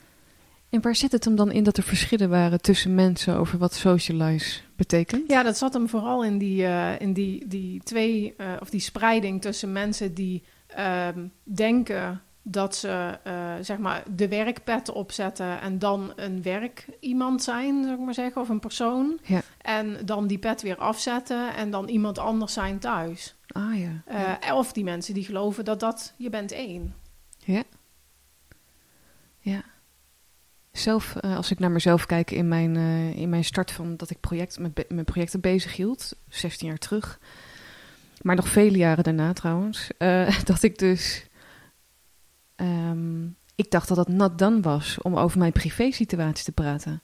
Speaker 1: En waar zit het hem dan in dat er verschillen waren tussen mensen over wat socialize betekent?
Speaker 2: Ja, dat zat hem vooral in die, eh, in die, die twee, eh, of die spreiding tussen mensen die ehm, denken dat ze uh, zeg maar de werkpet opzetten en dan een werk iemand zijn, zou ik maar zeggen, of een persoon.
Speaker 1: Ja.
Speaker 2: En dan die pet weer afzetten en dan iemand anders zijn thuis.
Speaker 1: Ah ja.
Speaker 2: Uh, Of die mensen die geloven dat dat je bent één.
Speaker 1: Ja. Ja. Zelf, uh, als ik naar mezelf kijk in mijn, in mijn start van dat ik project, met, met projecten bezig hield, 16 jaar terug, maar nog vele jaren daarna trouwens, dat ik dus Um, ik dacht dat het not done was om over mijn privé-situatie te praten.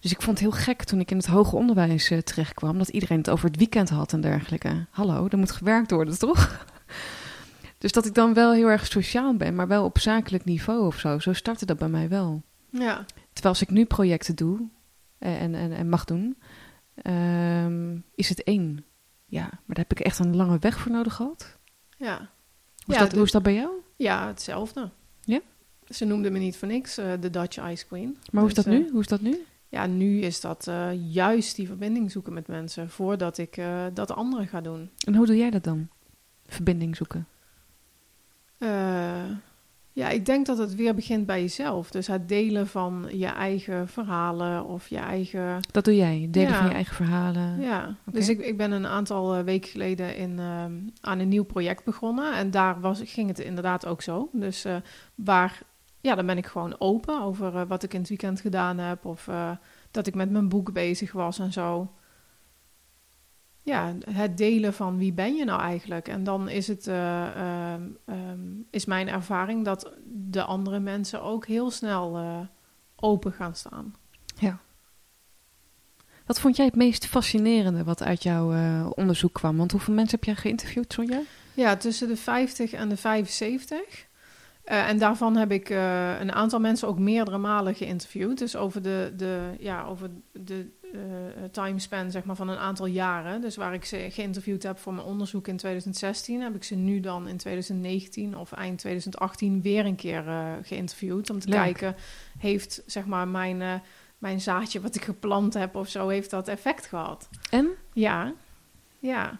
Speaker 1: Dus ik vond het heel gek toen ik in het hoger onderwijs terechtkwam, dat iedereen het over het weekend had en dergelijke. Hallo, er moet gewerkt worden, toch? dus dat ik dan wel heel erg sociaal ben, maar wel op zakelijk niveau of zo. Zo startte dat bij mij wel.
Speaker 2: Ja.
Speaker 1: Terwijl als ik nu projecten doe eh, en, en, en mag doen, um, is het één. Ja, maar daar heb ik echt een lange weg voor nodig gehad.
Speaker 2: Ja.
Speaker 1: Hoe is,
Speaker 2: ja,
Speaker 1: dat, hoe is dat bij jou?
Speaker 2: Ja, hetzelfde.
Speaker 1: Ja?
Speaker 2: Ze noemde me niet voor niks uh, de Dutch Ice Queen.
Speaker 1: Maar hoe is
Speaker 2: Dus,
Speaker 1: dat nu?
Speaker 2: eh,
Speaker 1: Hoe is dat nu?
Speaker 2: Ja, nu is dat uh, juist die verbinding zoeken met mensen voordat ik uh, dat andere ga doen.
Speaker 1: En hoe doe jij dat dan? Verbinding zoeken?
Speaker 2: Uh, ja, ik denk dat het weer begint bij jezelf. Dus het delen van je eigen verhalen of je eigen...
Speaker 1: Dat doe jij, delen
Speaker 2: Ja.
Speaker 1: van je eigen verhalen.
Speaker 2: Ja, dus ik, ik ben een aantal eh, weken geleden in, ehm, aan een nieuw project begonnen. En daar was, ging het inderdaad ook zo. Dus eh, waar, ja, dan ben ik gewoon open over eh, wat ik in het weekend gedaan heb. Of eh, dat ik met mijn boek bezig was en zo. Ja, het delen van wie ben je nou eigenlijk. En dan is het, eh, ehm, ehm, is mijn ervaring dat de andere mensen ook heel snel eh, open gaan staan.
Speaker 1: Wat vond jij het meest fascinerende wat uit jouw eh, onderzoek kwam? Want hoeveel mensen heb jij geïnterviewd, Sonja?
Speaker 2: Ja, tussen de 50 en de 75. Eh, en daarvan heb ik eh, een aantal mensen ook meerdere malen geïnterviewd. Dus over de, de, ja, over de eh, timespan zeg maar, van een aantal jaren. Dus waar ik ze geïnterviewd heb voor mijn onderzoek in 2016... heb ik ze nu dan in 2019 of eind 2018 weer een keer eh, geïnterviewd. Om te
Speaker 1: Leuk.
Speaker 2: kijken, heeft zeg maar, mijn, eh, mijn zaadje wat ik geplant heb of zo... heeft dat effect gehad?
Speaker 1: En?
Speaker 2: Ja, ja.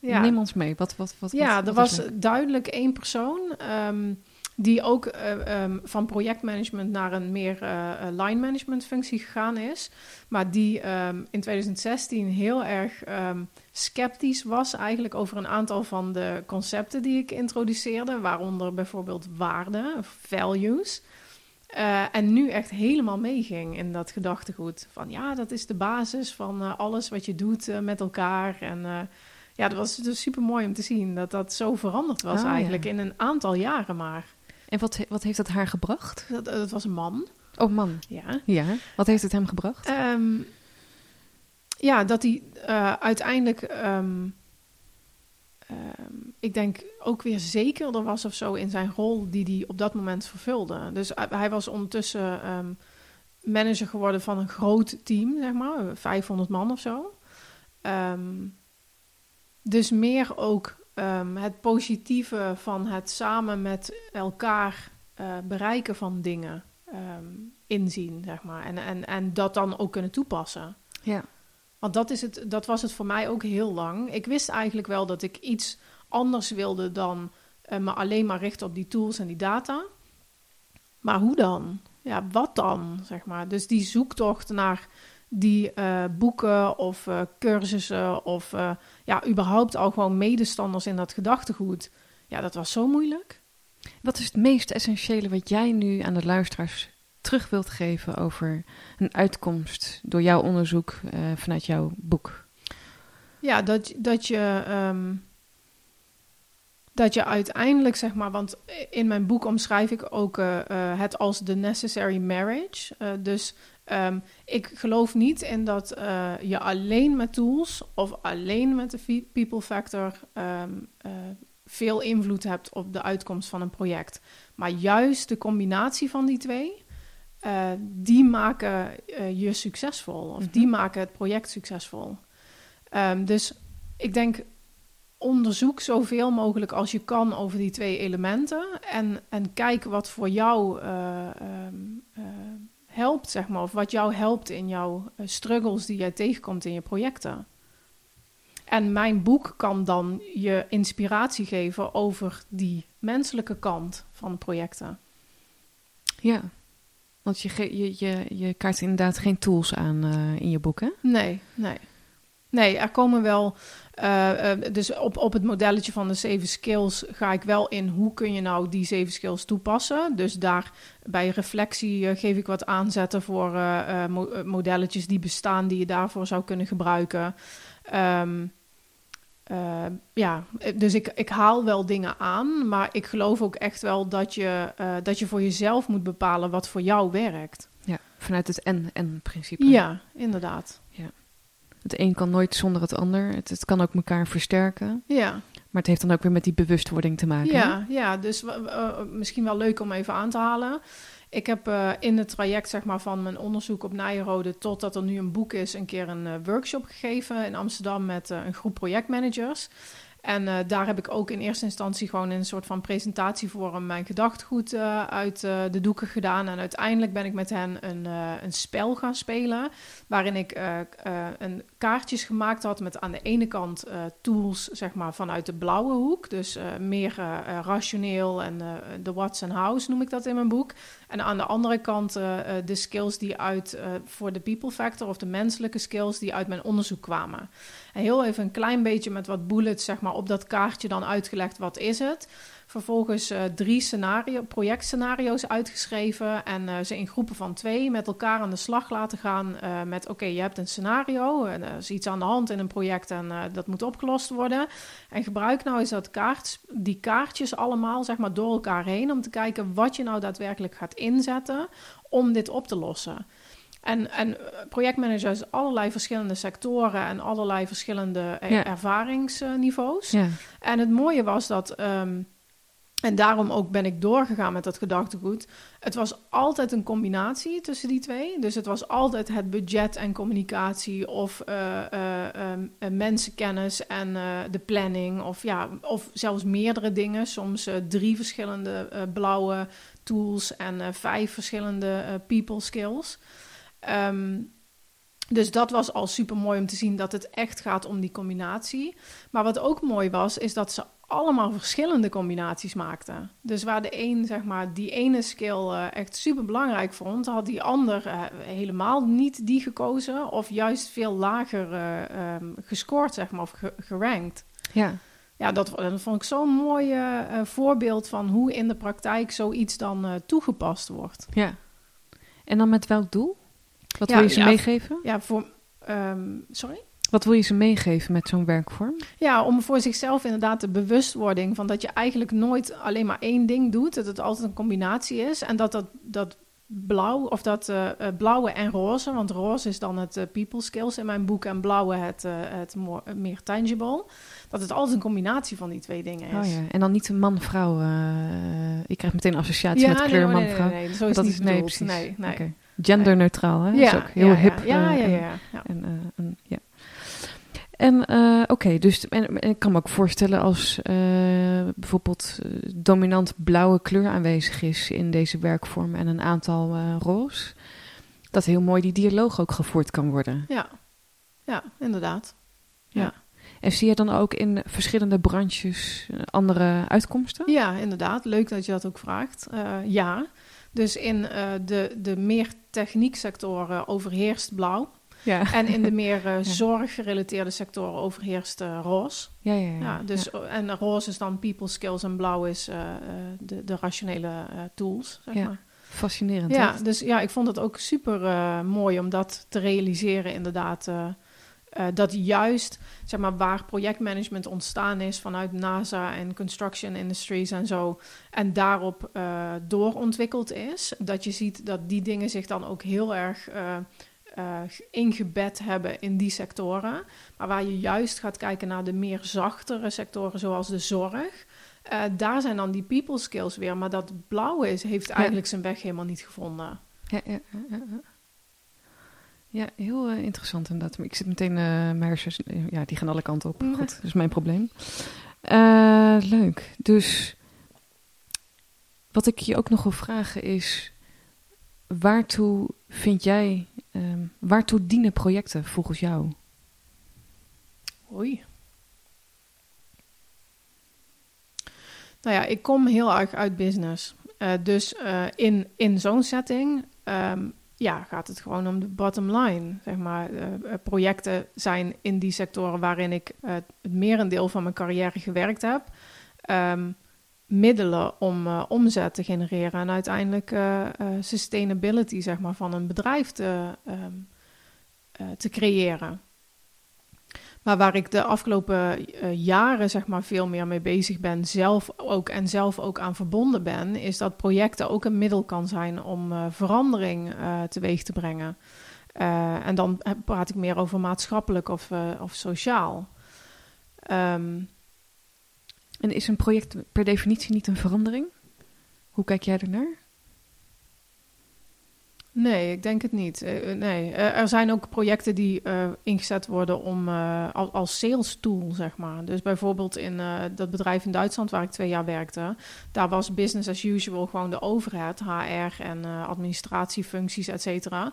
Speaker 2: ja.
Speaker 1: Neem ons mee. Wat, wat, wat,
Speaker 2: Ja,
Speaker 1: wat,
Speaker 2: er
Speaker 1: wat
Speaker 2: was duidelijk één persoon ehm, die ook eh, ehm, van projectmanagement naar een meer eh, eh, line management functie gegaan is. Maar die ehm, in 2016 heel erg ehm, sceptisch was eigenlijk over een aantal van de concepten die ik introduceerde. Waaronder bijvoorbeeld waarden, of values. En nu echt helemaal meeging in dat gedachtegoed. Van ja, dat is de basis van alles wat je doet met elkaar. En ja, dat was dus super mooi om te zien dat dat zo veranderd was
Speaker 1: Ah, ja.
Speaker 2: eigenlijk in een aantal jaren maar.
Speaker 1: En wat, wat heeft het haar gebracht?
Speaker 2: Dat, dat was een man,
Speaker 1: Oh man,
Speaker 2: ja.
Speaker 1: ja. Wat heeft het hem gebracht?
Speaker 2: Ehm, ja, dat hij eh, uiteindelijk, ehm, ehm, ik denk ook weer zekerder was of zo in zijn rol die hij op dat moment vervulde. Dus eh, hij was ondertussen manager geworden van een groot team, zeg maar, 500 man of zo. Dus meer ook ehm, het positieve van het samen met elkaar eh, bereiken van dingen ehm, inzien, zeg maar. En, en, en dat dan ook kunnen toepassen.
Speaker 1: Ja.
Speaker 2: Want dat, is het, dat was het voor mij ook heel lang. Ik wist eigenlijk wel dat ik iets anders wilde dan eh, me alleen maar richten op die tools en die data. Maar hoe dan? Ja, wat dan, zeg maar. Dus die zoektocht naar die eh, boeken of eh, cursussen of eh, ja, überhaupt al gewoon medestanders in dat gedachtegoed. Ja, dat was zo moeilijk.
Speaker 1: Wat is het meest essentiële wat jij nu aan de luisteraars terug wilt geven over een uitkomst door jouw onderzoek vanuit jouw boek?
Speaker 2: Ja, dat, dat je. ehm, dat je uiteindelijk, zeg maar, want in mijn boek omschrijf ik ook het als de necessary marriage. Dus ehm, ik geloof niet in dat eh, je alleen met tools of alleen met de people factor ehm, eh, veel invloed hebt op de uitkomst van een project. Maar juist de combinatie van die twee, eh, die maken je succesvol. Of
Speaker 1: Mhm.
Speaker 2: die maken het project succesvol. Ehm, dus ik denk, onderzoek zoveel mogelijk als je kan over die twee elementen. En, en kijk wat voor jou helpt, zeg maar, of wat jou helpt in jouw eh, struggles die jij tegenkomt in je projecten. En mijn boek kan dan je inspiratie geven over die menselijke kant van projecten.
Speaker 1: Ja, want je, je, je, je kaart inderdaad geen tools aan uh, in je boek, hè?
Speaker 2: Nee, nee. Nee, er komen wel. Uh, uh, dus op, op het modelletje van de zeven skills ga ik wel in hoe kun je nou die zeven skills toepassen. Dus daar bij reflectie uh, geef ik wat aanzetten voor mo modelletjes die bestaan, die je daarvoor zou kunnen gebruiken. Um, ja, dus ik, ik haal wel dingen aan, maar ik geloof ook echt wel dat je, dat je voor jezelf moet bepalen wat voor jou werkt.
Speaker 1: Ja, vanuit het en-en-principe.
Speaker 2: Ja, inderdaad.
Speaker 1: Het een kan nooit zonder het ander. Het, het, kan ook elkaar versterken.
Speaker 2: Ja.
Speaker 1: Maar het heeft dan ook weer met die bewustwording te maken.
Speaker 2: Ja, ja dus uh, misschien wel leuk om even aan te halen. Ik heb uh, in het traject zeg maar, van mijn onderzoek op Nijrode totdat er nu een boek is, een keer een uh, workshop gegeven in Amsterdam met een groep projectmanagers. En uh, daar heb ik ook in eerste instantie gewoon in een soort van presentatievorm mijn gedachtegoed uh, uit uh, de doeken gedaan. En uiteindelijk ben ik met hen een, een spel gaan spelen. Waarin ik een kaartjes gemaakt had met aan de ene kant tools zeg maar, vanuit de blauwe hoek. Dus meer rationeel en de what's and hows noem ik dat in mijn boek. En aan de andere kant de skills die uit voor de people factor of de menselijke skills die uit mijn onderzoek kwamen. Heel even een klein beetje met wat bullets zeg maar, op dat kaartje dan uitgelegd wat is het. Vervolgens uh, drie scenario, projectscenario's uitgeschreven en uh, ze in groepen van twee met elkaar aan de slag laten gaan uh, met oké, je hebt een scenario, en er is iets aan de hand in een project en dat moet opgelost worden. En gebruik nou eens dat kaart, die kaartjes allemaal zeg maar door elkaar heen om te kijken wat je nou daadwerkelijk gaat inzetten om dit op te lossen. En, en projectmanagers allerlei verschillende sectoren en allerlei verschillende ja. ervaringsniveaus.
Speaker 1: Ja.
Speaker 2: En het mooie was dat, um, en daarom ook ben ik doorgegaan met dat gedachtegoed. Het was altijd een combinatie tussen die twee. Dus het was altijd het budget en communicatie of uh, uh, uh, mensenkennis en de planning. Of, ja, of zelfs meerdere dingen. Soms drie verschillende blauwe tools en vijf verschillende people skills. Um, dus dat was al super mooi om te zien dat het echt gaat om die combinatie. Maar wat ook mooi was, is dat ze allemaal verschillende combinaties maakten. Dus waar de een, zeg maar, die ene skill uh, echt super belangrijk vond, had die ander uh, helemaal niet die gekozen. Of juist veel lager uh, um, gescoord, zeg maar, of ge gerankt.
Speaker 1: Ja.
Speaker 2: Ja, dat, dat vond ik zo'n mooi voorbeeld van hoe in de praktijk zoiets dan toegepast wordt.
Speaker 1: Ja. En dan met welk doel? Wat ja, wil je ze
Speaker 2: ja,
Speaker 1: meegeven?
Speaker 2: Ja, voor. Um, sorry?
Speaker 1: Wat wil je ze meegeven met zo'n werkvorm?
Speaker 2: Ja, om voor zichzelf inderdaad de bewustwording van dat je eigenlijk nooit alleen maar één ding doet, dat het altijd een combinatie is en dat dat, dat blauw of dat uh, blauwe en roze, want roze is dan het uh, people skills in mijn boek en blauwe het, het more, meer tangible, dat het altijd een combinatie van die twee dingen is.
Speaker 1: Oh ja, en dan niet een man-vrouw. ik krijg meteen associatie
Speaker 2: ja,
Speaker 1: met kleur
Speaker 2: nee,
Speaker 1: man-vrouw.
Speaker 2: Nee, nee, nee, zo is
Speaker 1: dat
Speaker 2: niet
Speaker 1: is nee, precies.
Speaker 2: Nee, nee.
Speaker 1: Okay. Genderneutraal, hè?
Speaker 2: Ja,
Speaker 1: dat is ook heel
Speaker 2: ja,
Speaker 1: hip.
Speaker 2: Ja, ja,
Speaker 1: uh,
Speaker 2: ja. ja.
Speaker 1: En, en, en, ja. En uh, oké, okay, dus en, en, ik kan me ook voorstellen als uh, bijvoorbeeld dominant blauwe kleur aanwezig is in deze werkvorm en een aantal roze, dat heel mooi die dialoog ook gevoerd kan worden.
Speaker 2: Ja, ja inderdaad. Ja. ja.
Speaker 1: En zie je dan ook in verschillende branches andere uitkomsten?
Speaker 2: Ja, inderdaad. Leuk dat je dat ook vraagt. Uh, ja. Dus in uh, de, de meer technieksectoren overheerst blauw.
Speaker 1: Ja.
Speaker 2: En in de meer uh, zorggerelateerde sectoren overheerst uh, roze.
Speaker 1: Ja, ja, ja,
Speaker 2: ja, dus,
Speaker 1: ja.
Speaker 2: En roze is dan people skills en blauw is de, de rationele tools, zeg
Speaker 1: ja.
Speaker 2: maar.
Speaker 1: Fascinerend.
Speaker 2: Ja,
Speaker 1: hè?
Speaker 2: dus ja, ik vond het ook super mooi om dat te realiseren inderdaad. Uh, dat juist zeg maar, waar projectmanagement ontstaan is vanuit NASA en construction industries en zo, en daarop uh, doorontwikkeld is, dat je ziet dat die dingen zich dan ook heel erg uh, ingebed hebben in die sectoren. Maar waar je juist gaat kijken naar de meer zachtere sectoren, zoals de zorg. daar zijn dan die people skills weer. Maar dat blauwe is, heeft eigenlijk ja. zijn weg helemaal niet gevonden.
Speaker 1: Ja, ja, ja, ja. Heel uh, interessant inderdaad. Ik zit meteen, uh, mijn hersens, ja, die gaan alle kanten op. Goed, dat is mijn probleem. Uh, leuk. Dus wat ik je ook nog wil vragen is, waartoe vind jij, um, waartoe dienen projecten volgens jou?
Speaker 2: Oei. Nou ja, ik kom heel erg uit business. Dus in, in zo'n setting um, ja, gaat het gewoon om de bottom line. Zeg maar. Uh, projecten zijn in die sectoren waarin ik het merendeel van mijn carrière gewerkt heb. Um, middelen om uh, omzet te genereren en uiteindelijk uh, uh, sustainability zeg maar, van een bedrijf te, um, te creëren. Maar waar ik de afgelopen jaren zeg maar, veel meer mee bezig ben, zelf ook en zelf ook aan verbonden ben, is dat projecten ook een middel kan zijn om verandering teweeg te brengen. en dan praat ik meer over maatschappelijk of, of sociaal. Um,
Speaker 1: en is een project per definitie niet een verandering? Hoe kijk jij ernaar?
Speaker 2: Nee, ik denk het niet. Uh, nee. Uh, er zijn ook projecten die uh, ingezet worden om, als, als sales tool, zeg maar. Dus bijvoorbeeld in dat bedrijf in Duitsland waar ik twee jaar werkte, daar was business as usual gewoon de overheid, HR en administratiefuncties, et cetera.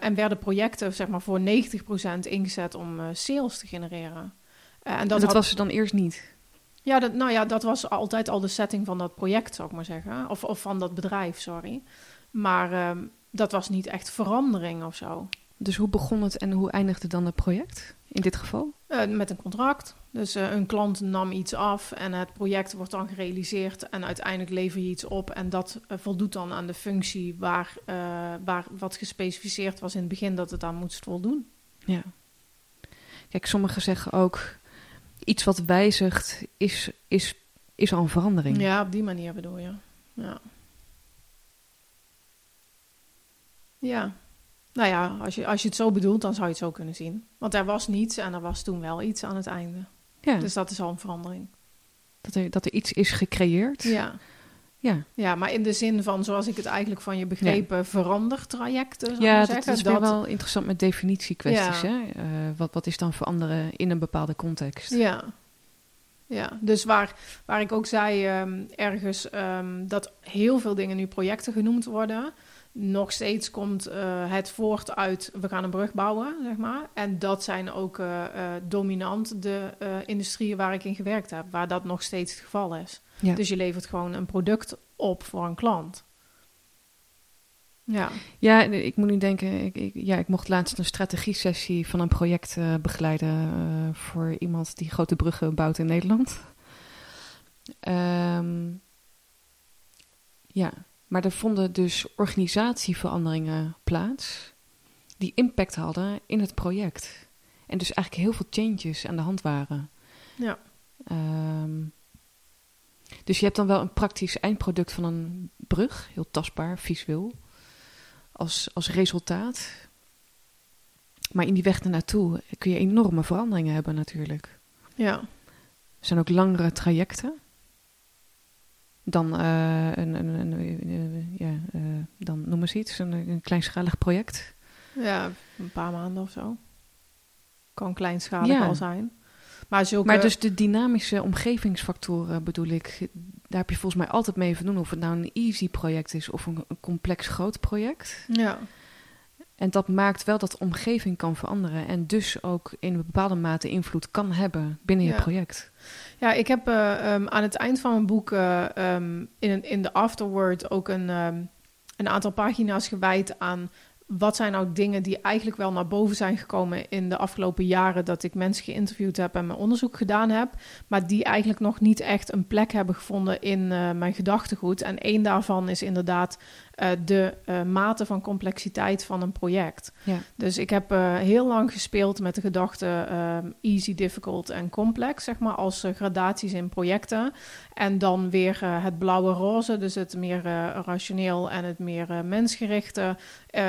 Speaker 2: en werden projecten, zeg maar, voor 90% ingezet om sales te genereren.
Speaker 1: en dat, en dat was er dan eerst niet?
Speaker 2: Ja, dat, nou ja, dat was altijd al de setting van dat project, zou ik maar zeggen. Of, of van dat bedrijf, sorry. Maar um, dat was niet echt verandering of zo.
Speaker 1: Dus hoe begon het en hoe eindigde dan het project in dit geval?
Speaker 2: Uh, met een contract. Dus uh, een klant nam iets af en het project wordt dan gerealiseerd en uiteindelijk lever je iets op en dat uh, voldoet dan aan de functie waar, waar wat gespecificeerd was in het begin dat het aan moest voldoen.
Speaker 1: Ja. Kijk, sommigen zeggen ook iets wat wijzigt, is, is, is al een verandering.
Speaker 2: Ja, op die manier bedoel je. Ja. Ja. Nou ja, als je, als je het zo bedoelt, dan zou je het zo kunnen zien. Want er was niets en er was toen wel iets aan het einde. Ja. Dus dat is al een verandering.
Speaker 1: Dat er, dat er iets is gecreëerd.
Speaker 2: Ja. Ja. ja, maar in de zin van, zoals ik het eigenlijk van je begrepen, ja. verandertrajecten.
Speaker 1: Ja, dat zeggen, is dat... wel interessant met definitiekwesties. Ja. Hè? Uh, wat, wat is dan veranderen in een bepaalde context?
Speaker 2: Ja, ja. dus waar, waar ik ook zei um, ergens um, dat heel veel dingen nu projecten genoemd worden nog steeds komt uh, het voort uit we gaan een brug bouwen, zeg maar. En dat zijn ook uh, uh, dominant de industrieën waar ik in gewerkt heb, waar dat nog steeds het geval is. Ja. Dus je levert gewoon een product op voor een klant.
Speaker 1: Ja. ja, ik moet nu denken, ik, ik, ja, ik mocht laatst een strategie-sessie van een project begeleiden voor iemand die grote bruggen bouwt in Nederland. Um, ja, maar er vonden dus organisatieveranderingen plaats die impact hadden in het project. En dus eigenlijk heel veel changes aan de hand waren. Ja. Um, dus je hebt dan wel een praktisch eindproduct van een brug, heel tastbaar, visueel, als, als resultaat. Maar in die weg ernaartoe kun je enorme veranderingen hebben natuurlijk. Ja. Er zijn ook langere trajecten dan uh, een, een, ja, uh, dan noem eens iets, een, een kleinschalig project.
Speaker 2: Ja, een paar maanden of zo. Kan kleinschalig ja. al zijn.
Speaker 1: Maar, zulke... maar dus de dynamische omgevingsfactoren bedoel ik, daar heb je volgens mij altijd mee van doen. Of het nou een easy project is of een, een complex groot project. Ja. En dat maakt wel dat de omgeving kan veranderen en dus ook in een bepaalde mate invloed kan hebben binnen je project.
Speaker 2: Ja, ik heb uh, um, aan het eind van mijn boek uh, um, in, in de afterword ook een, um, een aantal pagina's gewijd aan wat zijn nou dingen die eigenlijk wel naar boven zijn gekomen in de afgelopen jaren dat ik mensen geïnterviewd heb en mijn onderzoek gedaan heb, maar die eigenlijk nog niet echt een plek hebben gevonden in uh, mijn gedachtegoed. En één daarvan is inderdaad uh, de uh, mate van complexiteit van een project. Ja. Dus ik heb heel lang gespeeld met de gedachte easy, difficult en complex, zeg maar, als gradaties in projecten. En dan weer het blauwe roze, dus het meer rationeel en het meer mensgerichte.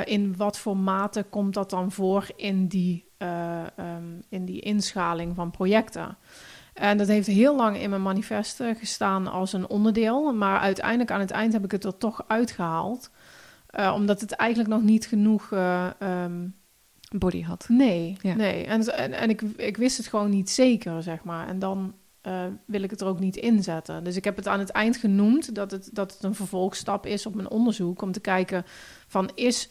Speaker 2: in wat voor mate komt dat dan voor in die, um, in die inschaling van projecten? En dat heeft heel lang in mijn manifest gestaan als een onderdeel. Maar uiteindelijk aan het eind heb ik het er toch uitgehaald. Uh, omdat het eigenlijk nog niet genoeg uh, um,
Speaker 1: body had.
Speaker 2: Nee, ja. nee. En, en, en, ik, ik wist het gewoon niet zeker, zeg maar. En dan eh, wil ik het er ook niet inzetten. Dus ik heb het aan het eind genoemd dat het, dat het een vervolgstap is op mijn onderzoek om te kijken van is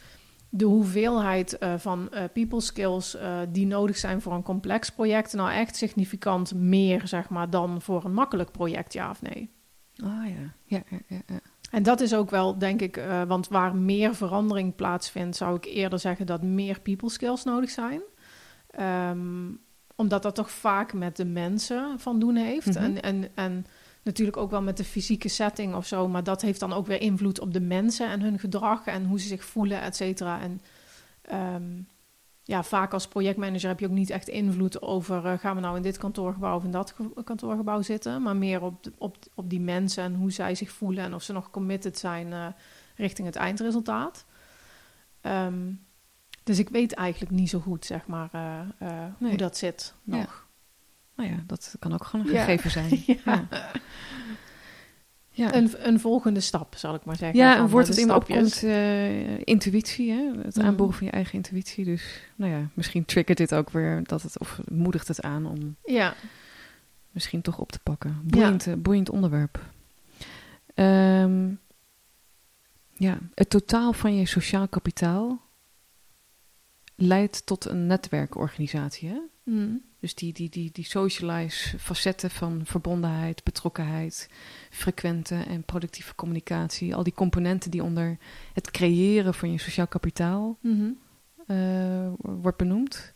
Speaker 2: de hoeveelheid uh, van uh, people skills die nodig zijn voor een complex project nou echt significant meer zeg maar dan voor een makkelijk project, ja of nee?
Speaker 1: Ah ja, ja, ja, ja. ja.
Speaker 2: En dat is ook wel, denk ik, want waar meer verandering plaatsvindt, zou ik eerder zeggen dat meer people skills nodig zijn. Um, omdat dat toch vaak met de mensen van doen heeft. Mhm. en, en, en natuurlijk ook wel met de fysieke setting of zo. Maar dat heeft dan ook weer invloed op de mensen en hun gedrag en hoe ze zich voelen, et cetera. En um, ja, vaak als projectmanager heb je ook niet echt invloed over uh, gaan we nou in dit kantoorgebouw of in dat kantoorgebouw zitten. Maar meer op, op, op die mensen en hoe zij zich voelen en of ze nog committed zijn uh, richting het eindresultaat. Um, dus ik weet eigenlijk niet zo goed, zeg maar, uh, uh, hoe dat zit nog. Ja.
Speaker 1: Nou ja, dat kan ook gewoon een gegeven zijn. ja.
Speaker 2: ja. Een, een, volgende stap, zal ik maar zeggen.
Speaker 1: Ja, een woord dat in opkomt, uh, intuïtie, hè? het mm. aanboren van je eigen intuïtie. Dus nou ja, misschien triggert dit ook weer dat het, of moedigt het aan om
Speaker 2: ja.
Speaker 1: misschien toch op te pakken. Boeiend, boeiend onderwerp. Um, ja, het totaal van je sociaal kapitaal leidt tot een netwerkorganisatie. Hè?
Speaker 2: Mm.
Speaker 1: Dus die, die, die, die socialize facetten van verbondenheid, betrokkenheid, frequente en productieve communicatie, al die componenten die onder het creëren van je sociaal kapitaal
Speaker 2: mm
Speaker 1: wordt benoemd.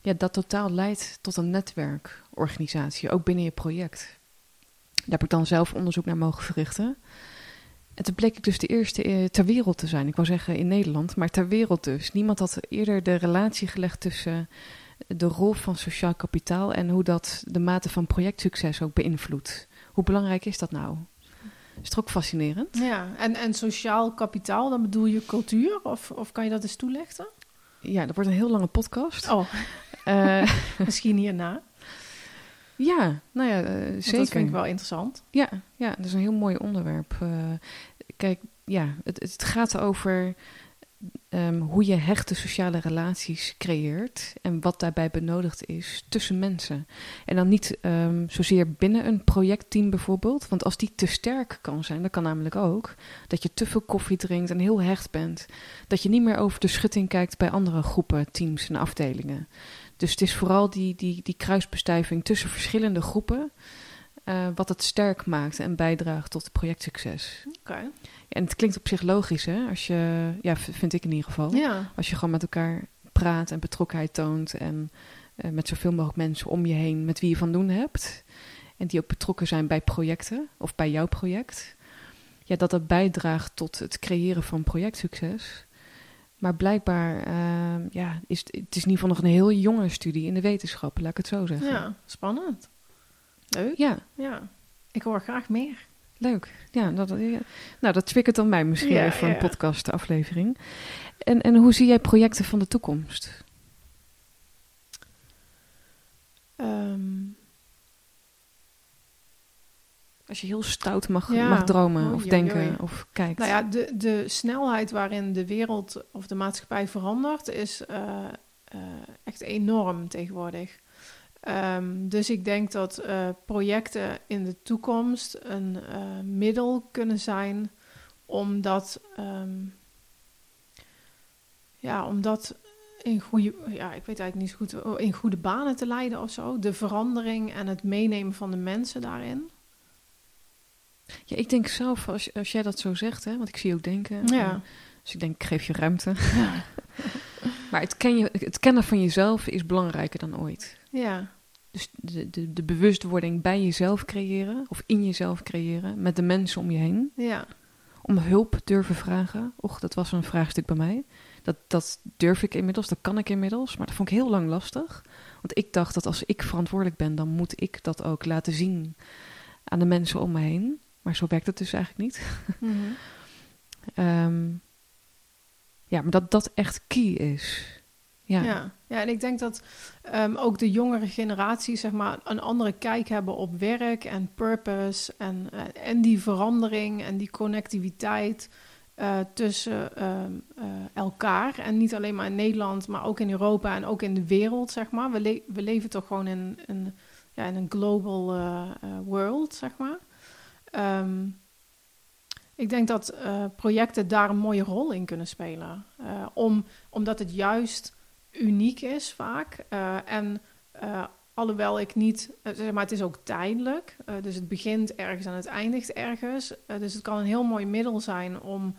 Speaker 1: Ja, dat totaal leidt tot een netwerkorganisatie, ook binnen je project. Daar heb ik dan zelf onderzoek naar mogen verrichten. En toen bleek ik dus de eerste eh, ter wereld te zijn. Ik wou zeggen in Nederland, maar ter wereld dus. Niemand had eerder de relatie gelegd tussen de rol van sociaal kapitaal en hoe dat de mate van projectsucces ook beïnvloedt. Hoe belangrijk is dat nou? Is het ook fascinerend?
Speaker 2: Ja, en, en sociaal kapitaal, dan bedoel je cultuur? Of, of kan je dat eens toelichten?
Speaker 1: Ja, dat wordt een heel lange podcast.
Speaker 2: Oh, uh, misschien hierna.
Speaker 1: Ja, nou ja, uh, zeker.
Speaker 2: Dat vind ik wel interessant.
Speaker 1: Ja, ja, dat is een heel mooi onderwerp. Uh, kijk, ja, het, het gaat over um, hoe je hechte sociale relaties creëert en wat daarbij benodigd is tussen mensen. En dan niet um, zozeer binnen een projectteam bijvoorbeeld, want als die te sterk kan zijn, dat kan namelijk ook, dat je te veel koffie drinkt en heel hecht bent, dat je niet meer over de schutting kijkt bij andere groepen, teams en afdelingen. Dus het is vooral die, die, die kruisbestuiving tussen verschillende groepen. Uh, wat het sterk maakt en bijdraagt tot projectsucces.
Speaker 2: Oké.
Speaker 1: En het klinkt op zich logisch, hè? Als je, ja, vind ik in ieder geval.
Speaker 2: Ja.
Speaker 1: Als je gewoon met elkaar praat en betrokkenheid toont en uh, met zoveel mogelijk mensen om je heen met wie je van doen hebt. En die ook betrokken zijn bij projecten of bij jouw project. Ja, dat dat bijdraagt tot het creëren van projectsucces. Maar blijkbaar uh, ja, is het, het is in ieder geval nog een heel jonge studie in de wetenschap, laat ik het zo zeggen.
Speaker 2: Ja, spannend. Leuk.
Speaker 1: Ja.
Speaker 2: ja. Ik hoor graag meer.
Speaker 1: Leuk. Ja, dat, nou, dat triggert dan mij misschien ja, voor een podcast aflevering. En, en hoe zie jij projecten van de toekomst?
Speaker 2: Um,
Speaker 1: als je heel stout mag, mag dromen oh, of denken of kijkt.
Speaker 2: Nou ja, de, de snelheid waarin de wereld of de maatschappij verandert is uh, uh, echt enorm tegenwoordig. Um, dus ik denk dat uh, projecten in de toekomst een middel kunnen zijn om dat, um, ja, om dat in goede, ja, ik weet eigenlijk niet zo goed, oh, in goede banen te leiden of zo. De verandering en het meenemen van de mensen daarin.
Speaker 1: Ja, ik denk zelf, als, als jij dat zo zegt, hè, want ik zie ook denken.
Speaker 2: Ja.
Speaker 1: Dus ik denk, ik geef je ruimte. Ja. maar het, ken je, het kennen van jezelf is belangrijker dan ooit.
Speaker 2: Ja.
Speaker 1: Dus de, de, de bewustwording bij jezelf creëren, of in jezelf creëren, met de mensen om je heen.
Speaker 2: Ja.
Speaker 1: Om hulp durven vragen. Och, dat was een vraagstuk bij mij. Dat, dat durf ik inmiddels, dat kan ik inmiddels, maar dat vond ik heel lang lastig. Want ik dacht dat als ik verantwoordelijk ben, dan moet ik dat ook laten zien aan de mensen om me heen. Maar zo werkt het dus eigenlijk niet.
Speaker 2: Mm -hmm.
Speaker 1: um, ja, maar dat dat echt key is. Ja,
Speaker 2: ja, en ik denk dat um, ook de jongere generatie zeg maar, een andere kijk hebben op werk en purpose. En, uh, en die verandering en die connectiviteit uh, tussen uh, elkaar. En niet alleen maar in Nederland, maar ook in Europa en ook in de wereld. Zeg maar. we, we leven toch gewoon in een ja, in een global eh, eh, world, zeg maar. Ehm, ik denk dat eh, projecten daar een mooie rol in kunnen spelen. om, omdat het juist uniek is vaak. en alhoewel ik niet, zeg maar, het is ook tijdelijk. dus het begint ergens en het eindigt ergens. dus het kan een heel mooi middel zijn om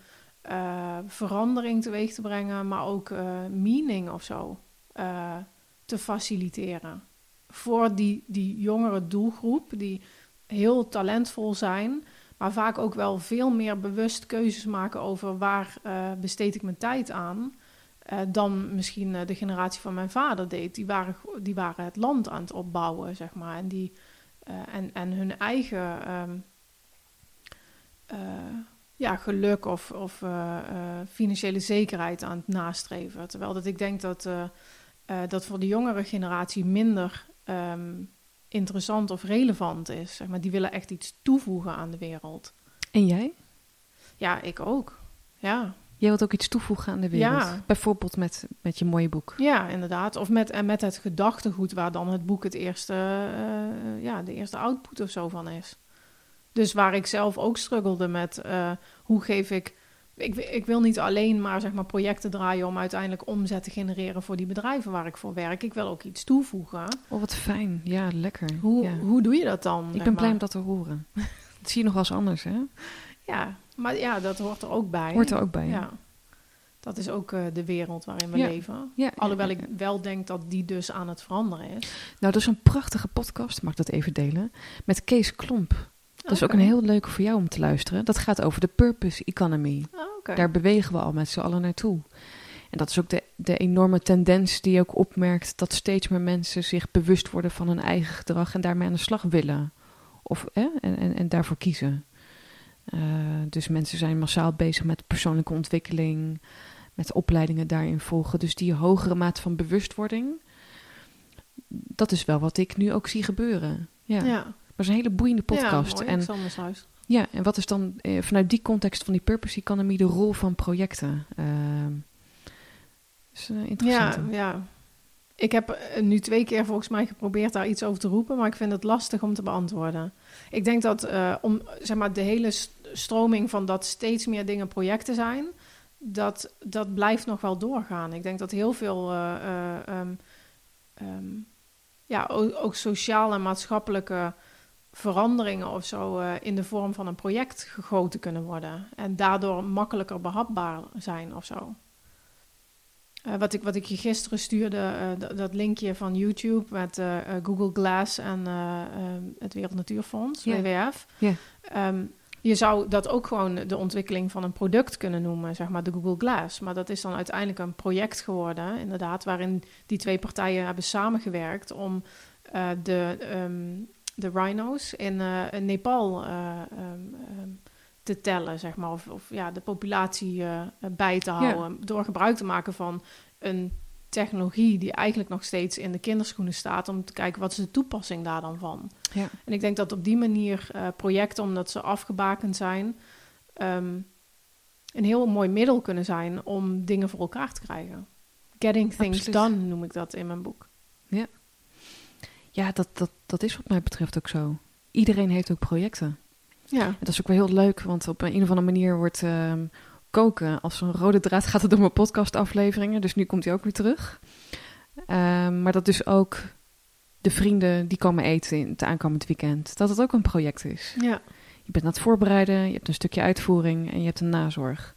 Speaker 2: verandering teweeg te brengen, maar ook meaning of zo te faciliteren voor die, die jongere doelgroep, die heel talentvol zijn, maar vaak ook wel veel meer bewust keuzes maken over waar uh, besteed ik mijn tijd aan. Uh, dan misschien uh, de generatie van mijn vader deed. Die waren, die waren het land aan het opbouwen, zeg maar. En, die, en, en hun eigen um, ja, geluk of, of financiële zekerheid aan het nastreven. Terwijl dat ik denk dat, dat voor de jongere generatie minder Ehm, interessant of relevant is. Zeg maar. Die willen echt iets toevoegen aan de wereld.
Speaker 1: En jij?
Speaker 2: Ja, ik ook. Ja.
Speaker 1: Jij wilt ook iets toevoegen aan de wereld. Ja. Bijvoorbeeld met, met je mooie boek.
Speaker 2: Ja, inderdaad. Of met, en met het gedachtegoed waar dan het boek het eerste, uh, ja, de eerste output of zo van is. Dus waar ik zelf ook struggelde met uh, hoe geef ik ik, ik, wil niet alleen maar, zeg maar projecten draaien om uiteindelijk omzet te genereren voor die bedrijven waar ik voor werk. Ik wil ook iets toevoegen.
Speaker 1: Oh, wat fijn. Ja, lekker.
Speaker 2: Hoe, hoe doe je dat dan?
Speaker 1: Ik ben blij om dat te horen. dat zie je nog wel eens anders, hè?
Speaker 2: Ja, maar ja, dat hoort er ook bij.
Speaker 1: Hoort er ook bij.
Speaker 2: Ja. Dat is ook uh, de wereld waarin we leven. Ja, Alhoewel ik wel denk dat die dus aan het veranderen is.
Speaker 1: Nou, dat is een prachtige podcast, mag ik dat even delen, met Kees Klomp. Dat is ook een heel leuke voor jou om te luisteren. Dat gaat over de purpose economy.
Speaker 2: Oh,
Speaker 1: Daar bewegen we al met z'n allen naartoe. En dat is ook de, de enorme tendens die je ook opmerkt: dat steeds meer mensen zich bewust worden van hun eigen gedrag en daarmee aan de slag willen. Of, en, en, en daarvoor kiezen. Uh, dus mensen zijn massaal bezig met persoonlijke ontwikkeling, met opleidingen daarin volgen. Dus die hogere mate van bewustwording, dat is wel wat ik nu ook zie gebeuren. Ja.
Speaker 2: ja
Speaker 1: is een hele boeiende podcast.
Speaker 2: Ja,
Speaker 1: en, ja, en wat is dan eh, vanuit die context van die purpose economy de rol van projecten? Uh, is uh, interessant.
Speaker 2: Ja, ja. Ik heb eh, nu twee keer volgens mij geprobeerd daar iets over te roepen, maar ik vind het lastig om te beantwoorden. Ik denk dat uh, om zeg maar de hele stroming van dat steeds meer dingen projecten zijn, dat, dat blijft nog wel doorgaan. Ik denk dat heel veel um, ja, ook, sociaal en maatschappelijke veranderingen of zo uh, in de vorm van een project gegoten kunnen worden. En daardoor makkelijker behapbaar zijn of zo. Uh, wat, ik, wat ik je gisteren stuurde, uh, dat linkje van YouTube met Google Glass en het Wereld Natuurfonds, WWF.
Speaker 1: Yeah.
Speaker 2: Um, je zou dat ook gewoon de ontwikkeling van een product kunnen noemen, zeg maar de Google Glass. Maar dat is dan uiteindelijk een project geworden, inderdaad, waarin die twee partijen hebben samengewerkt om de um, de rhino's in, uh, Nepal um, te tellen, zeg maar. Of, of ja, de populatie uh, bij te houden. Ja. Door gebruik te maken van een technologie die eigenlijk nog steeds in de kinderschoenen staat. Om te kijken wat is de toepassing daar dan van.
Speaker 1: Ja.
Speaker 2: En ik denk dat op die manier projecten, omdat ze afgebakend zijn. Um, een heel mooi middel kunnen zijn om dingen voor elkaar te krijgen. Getting things Absoluut. done noem ik dat in mijn boek.
Speaker 1: Ja. Ja, dat, dat, dat is wat mij betreft ook zo. Iedereen heeft ook projecten.
Speaker 2: Ja.
Speaker 1: dat is ook wel heel leuk, want op een, of andere manier wordt uh, koken als een rode draad gaat het door mijn podcastafleveringen. Dus nu komt hij ook weer terug. Um, maar dat dus ook de vrienden die komen eten in het aankomend weekend, dat het ook een project is.
Speaker 2: Ja.
Speaker 1: Je bent aan het voorbereiden, je hebt een stukje uitvoering en je hebt een nazorg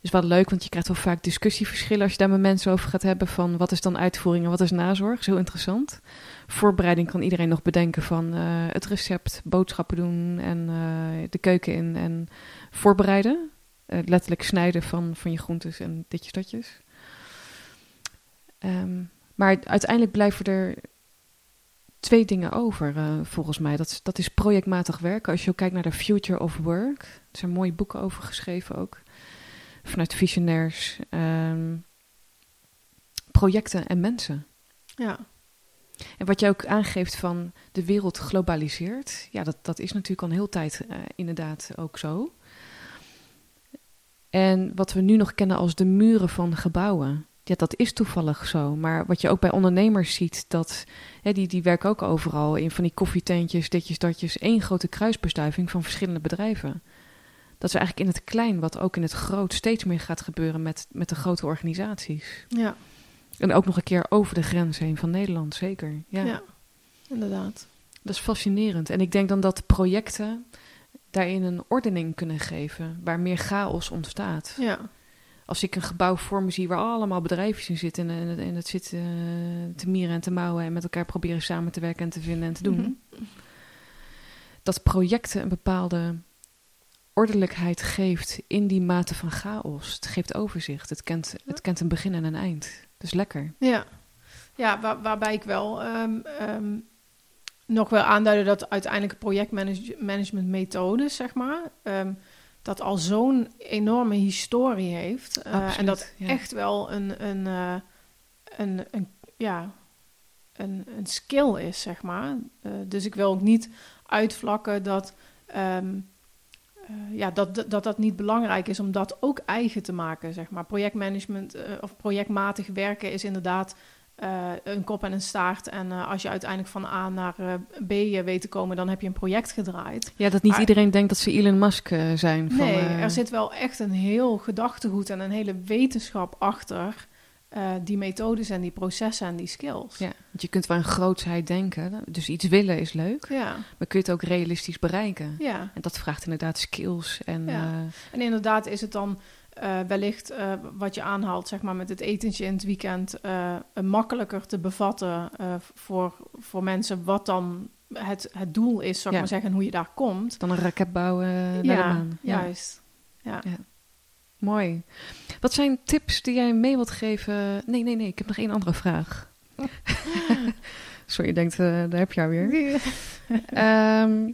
Speaker 1: is wel leuk, want je krijgt wel vaak discussieverschillen als je daar met mensen over gaat hebben van wat is dan uitvoering en wat is nazorg. Heel interessant. Voorbereiding kan iedereen nog bedenken van uh, het recept, boodschappen doen en uh, de keuken in en voorbereiden. Uh, letterlijk snijden van, van je groentes en ditjes datjes. Um, maar uiteindelijk blijven er twee dingen over, volgens mij. Dat, dat is projectmatig werken. Als je ook kijkt naar de Future of Work. Er zijn mooie boeken over geschreven ook vanuit visionairs, um, projecten en mensen.
Speaker 2: Ja.
Speaker 1: En wat je ook aangeeft van de wereld globaliseert, ja, dat, dat is natuurlijk al een heel tijd uh, inderdaad ook zo. En wat we nu nog kennen als de muren van gebouwen, ja, dat is toevallig zo. Maar wat je ook bij ondernemers ziet, dat hè, die, die werken ook overal in van die koffietentjes, ditjes, datjes, één grote kruisbestuiving van verschillende bedrijven. Dat is eigenlijk in het klein, wat ook in het groot steeds meer gaat gebeuren met, met de grote organisaties.
Speaker 2: Ja,
Speaker 1: En ook nog een keer over de grens heen van Nederland, zeker. Ja,
Speaker 2: ja. inderdaad.
Speaker 1: dat is fascinerend. En ik denk dan dat projecten daarin een ordening kunnen geven, waar meer chaos ontstaat.
Speaker 2: Ja,
Speaker 1: Als ik een gebouw voor me zie waar allemaal bedrijfjes in zitten en, en het zit eh, te mieren en te mouwen en met elkaar proberen samen te werken en te vinden en te doen.
Speaker 2: Mhm.
Speaker 1: Dat projecten een bepaalde ordelijkheid geeft in die mate van chaos. Het geeft overzicht. Het kent, het kent een begin en een eind. Dus lekker.
Speaker 2: Ja, ja waar- waarbij ik wel ehm, ehm, nog wel aanduiden dat uiteindelijk projectmanagementmethodes, zeg maar, ehm, dat al zo'n enorme historie heeft. eh,
Speaker 1: Absoluut,
Speaker 2: en dat
Speaker 1: ja.
Speaker 2: echt wel een, een, eh, een, een, ja, een, een skill is, zeg maar. Eh, dus ik wil ook niet uitvlakken dat, ja, dat, dat, dat niet belangrijk is om dat ook eigen te maken, zeg maar. Projectmanagement eh, of projectmatig werken is inderdaad eh, een kop en een staart. En eh, als je uiteindelijk van A naar eh, B eh, weet te komen, dan heb je een project gedraaid.
Speaker 1: Ja, dat niet
Speaker 2: Maar-
Speaker 1: iedereen denkt dat ze Elon Musk eh, zijn. Van,
Speaker 2: nee,
Speaker 1: eh,
Speaker 2: er zit wel echt een heel gedachtegoed en een hele wetenschap achter eh, die methodes en die processen en die skills.
Speaker 1: Ja, want je kunt wel een grootsheid denken. Dus iets willen is leuk.
Speaker 2: ja.
Speaker 1: Maar kun je het ook realistisch bereiken?
Speaker 2: ja.
Speaker 1: En dat vraagt inderdaad skills. En,
Speaker 2: Ja.
Speaker 1: eh,
Speaker 2: En inderdaad is het dan eh, wellicht wat je aanhaalt, zeg maar, met het etentje in het weekend, makkelijker te bevatten voor, voor mensen wat dan het, het doel is, zou ik
Speaker 1: Ja.
Speaker 2: maar zeggen, en hoe je daar komt.
Speaker 1: dan een raket bouwen
Speaker 2: ja,
Speaker 1: maan. Ja.
Speaker 2: juist. Ja.
Speaker 1: Mooi. Wat zijn tips die jij mee wilt geven? Nee, nee, nee. Ik heb nog één andere vraag. Sorry, je denkt, eh, daar heb je haar weer. Ehm,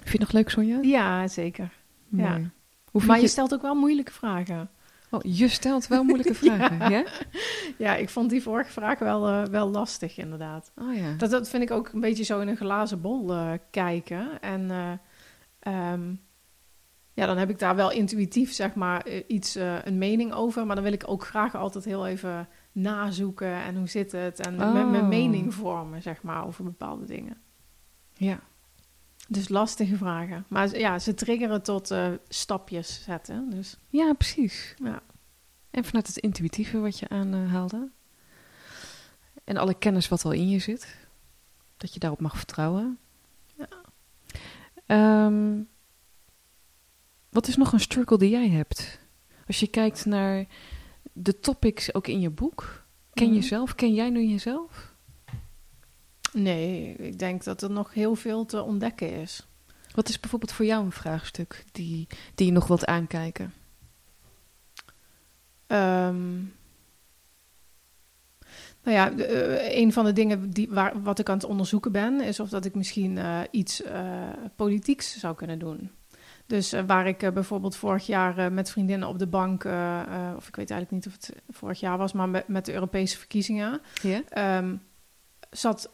Speaker 1: vind je het nog leuk, Sonja?
Speaker 2: Ja, zeker.
Speaker 1: Mooi.
Speaker 2: Ja.
Speaker 1: Hoe
Speaker 2: Maar je
Speaker 1: je...
Speaker 2: stelt ook wel moeilijke vragen.
Speaker 1: Oh, je stelt wel moeilijke vragen, ja?
Speaker 2: Ja, ik vond die vorige vraag wel, eh, wel lastig, inderdaad.
Speaker 1: Oh ja.
Speaker 2: Dat, dat vind ik ook een beetje zo in een glazen bol eh, kijken. En eh, ehm, ja, dan heb ik daar wel intuïtief, zeg maar, eh, iets, eh, een mening over. Maar dan wil ik ook graag altijd heel even nazoeken en hoe zit het. En
Speaker 1: Oh.
Speaker 2: mijn, mijn mening vormen, zeg maar, over bepaalde dingen.
Speaker 1: ja.
Speaker 2: Dus lastige vragen. Maar ja, ze triggeren tot eh, stapjes zetten. Dus
Speaker 1: Ja, precies.
Speaker 2: ja.
Speaker 1: En vanuit het intuïtieve wat je aanhaalde. En alle kennis wat al in je zit. Dat je daarop mag vertrouwen.
Speaker 2: Ja.
Speaker 1: Ehm, wat is nog een struggle die jij hebt? Als je kijkt naar de topics ook in je boek. Ken
Speaker 2: Mhm.
Speaker 1: jezelf? Ken jij nu jezelf?
Speaker 2: Nee, ik denk dat er nog heel veel te ontdekken is.
Speaker 1: Wat is bijvoorbeeld voor jou een vraagstuk die, die je nog wilt aankijken?
Speaker 2: Ehm, nou ja, eh, een van de dingen die, waar, wat ik aan het onderzoeken ben, is of dat ik misschien eh, iets eh, politieks zou kunnen doen. Dus eh, waar ik eh, bijvoorbeeld vorig jaar eh, met vriendinnen op de bank, of ik weet eigenlijk niet of het vorig jaar was, maar met, met de Europese verkiezingen, ehm, zat,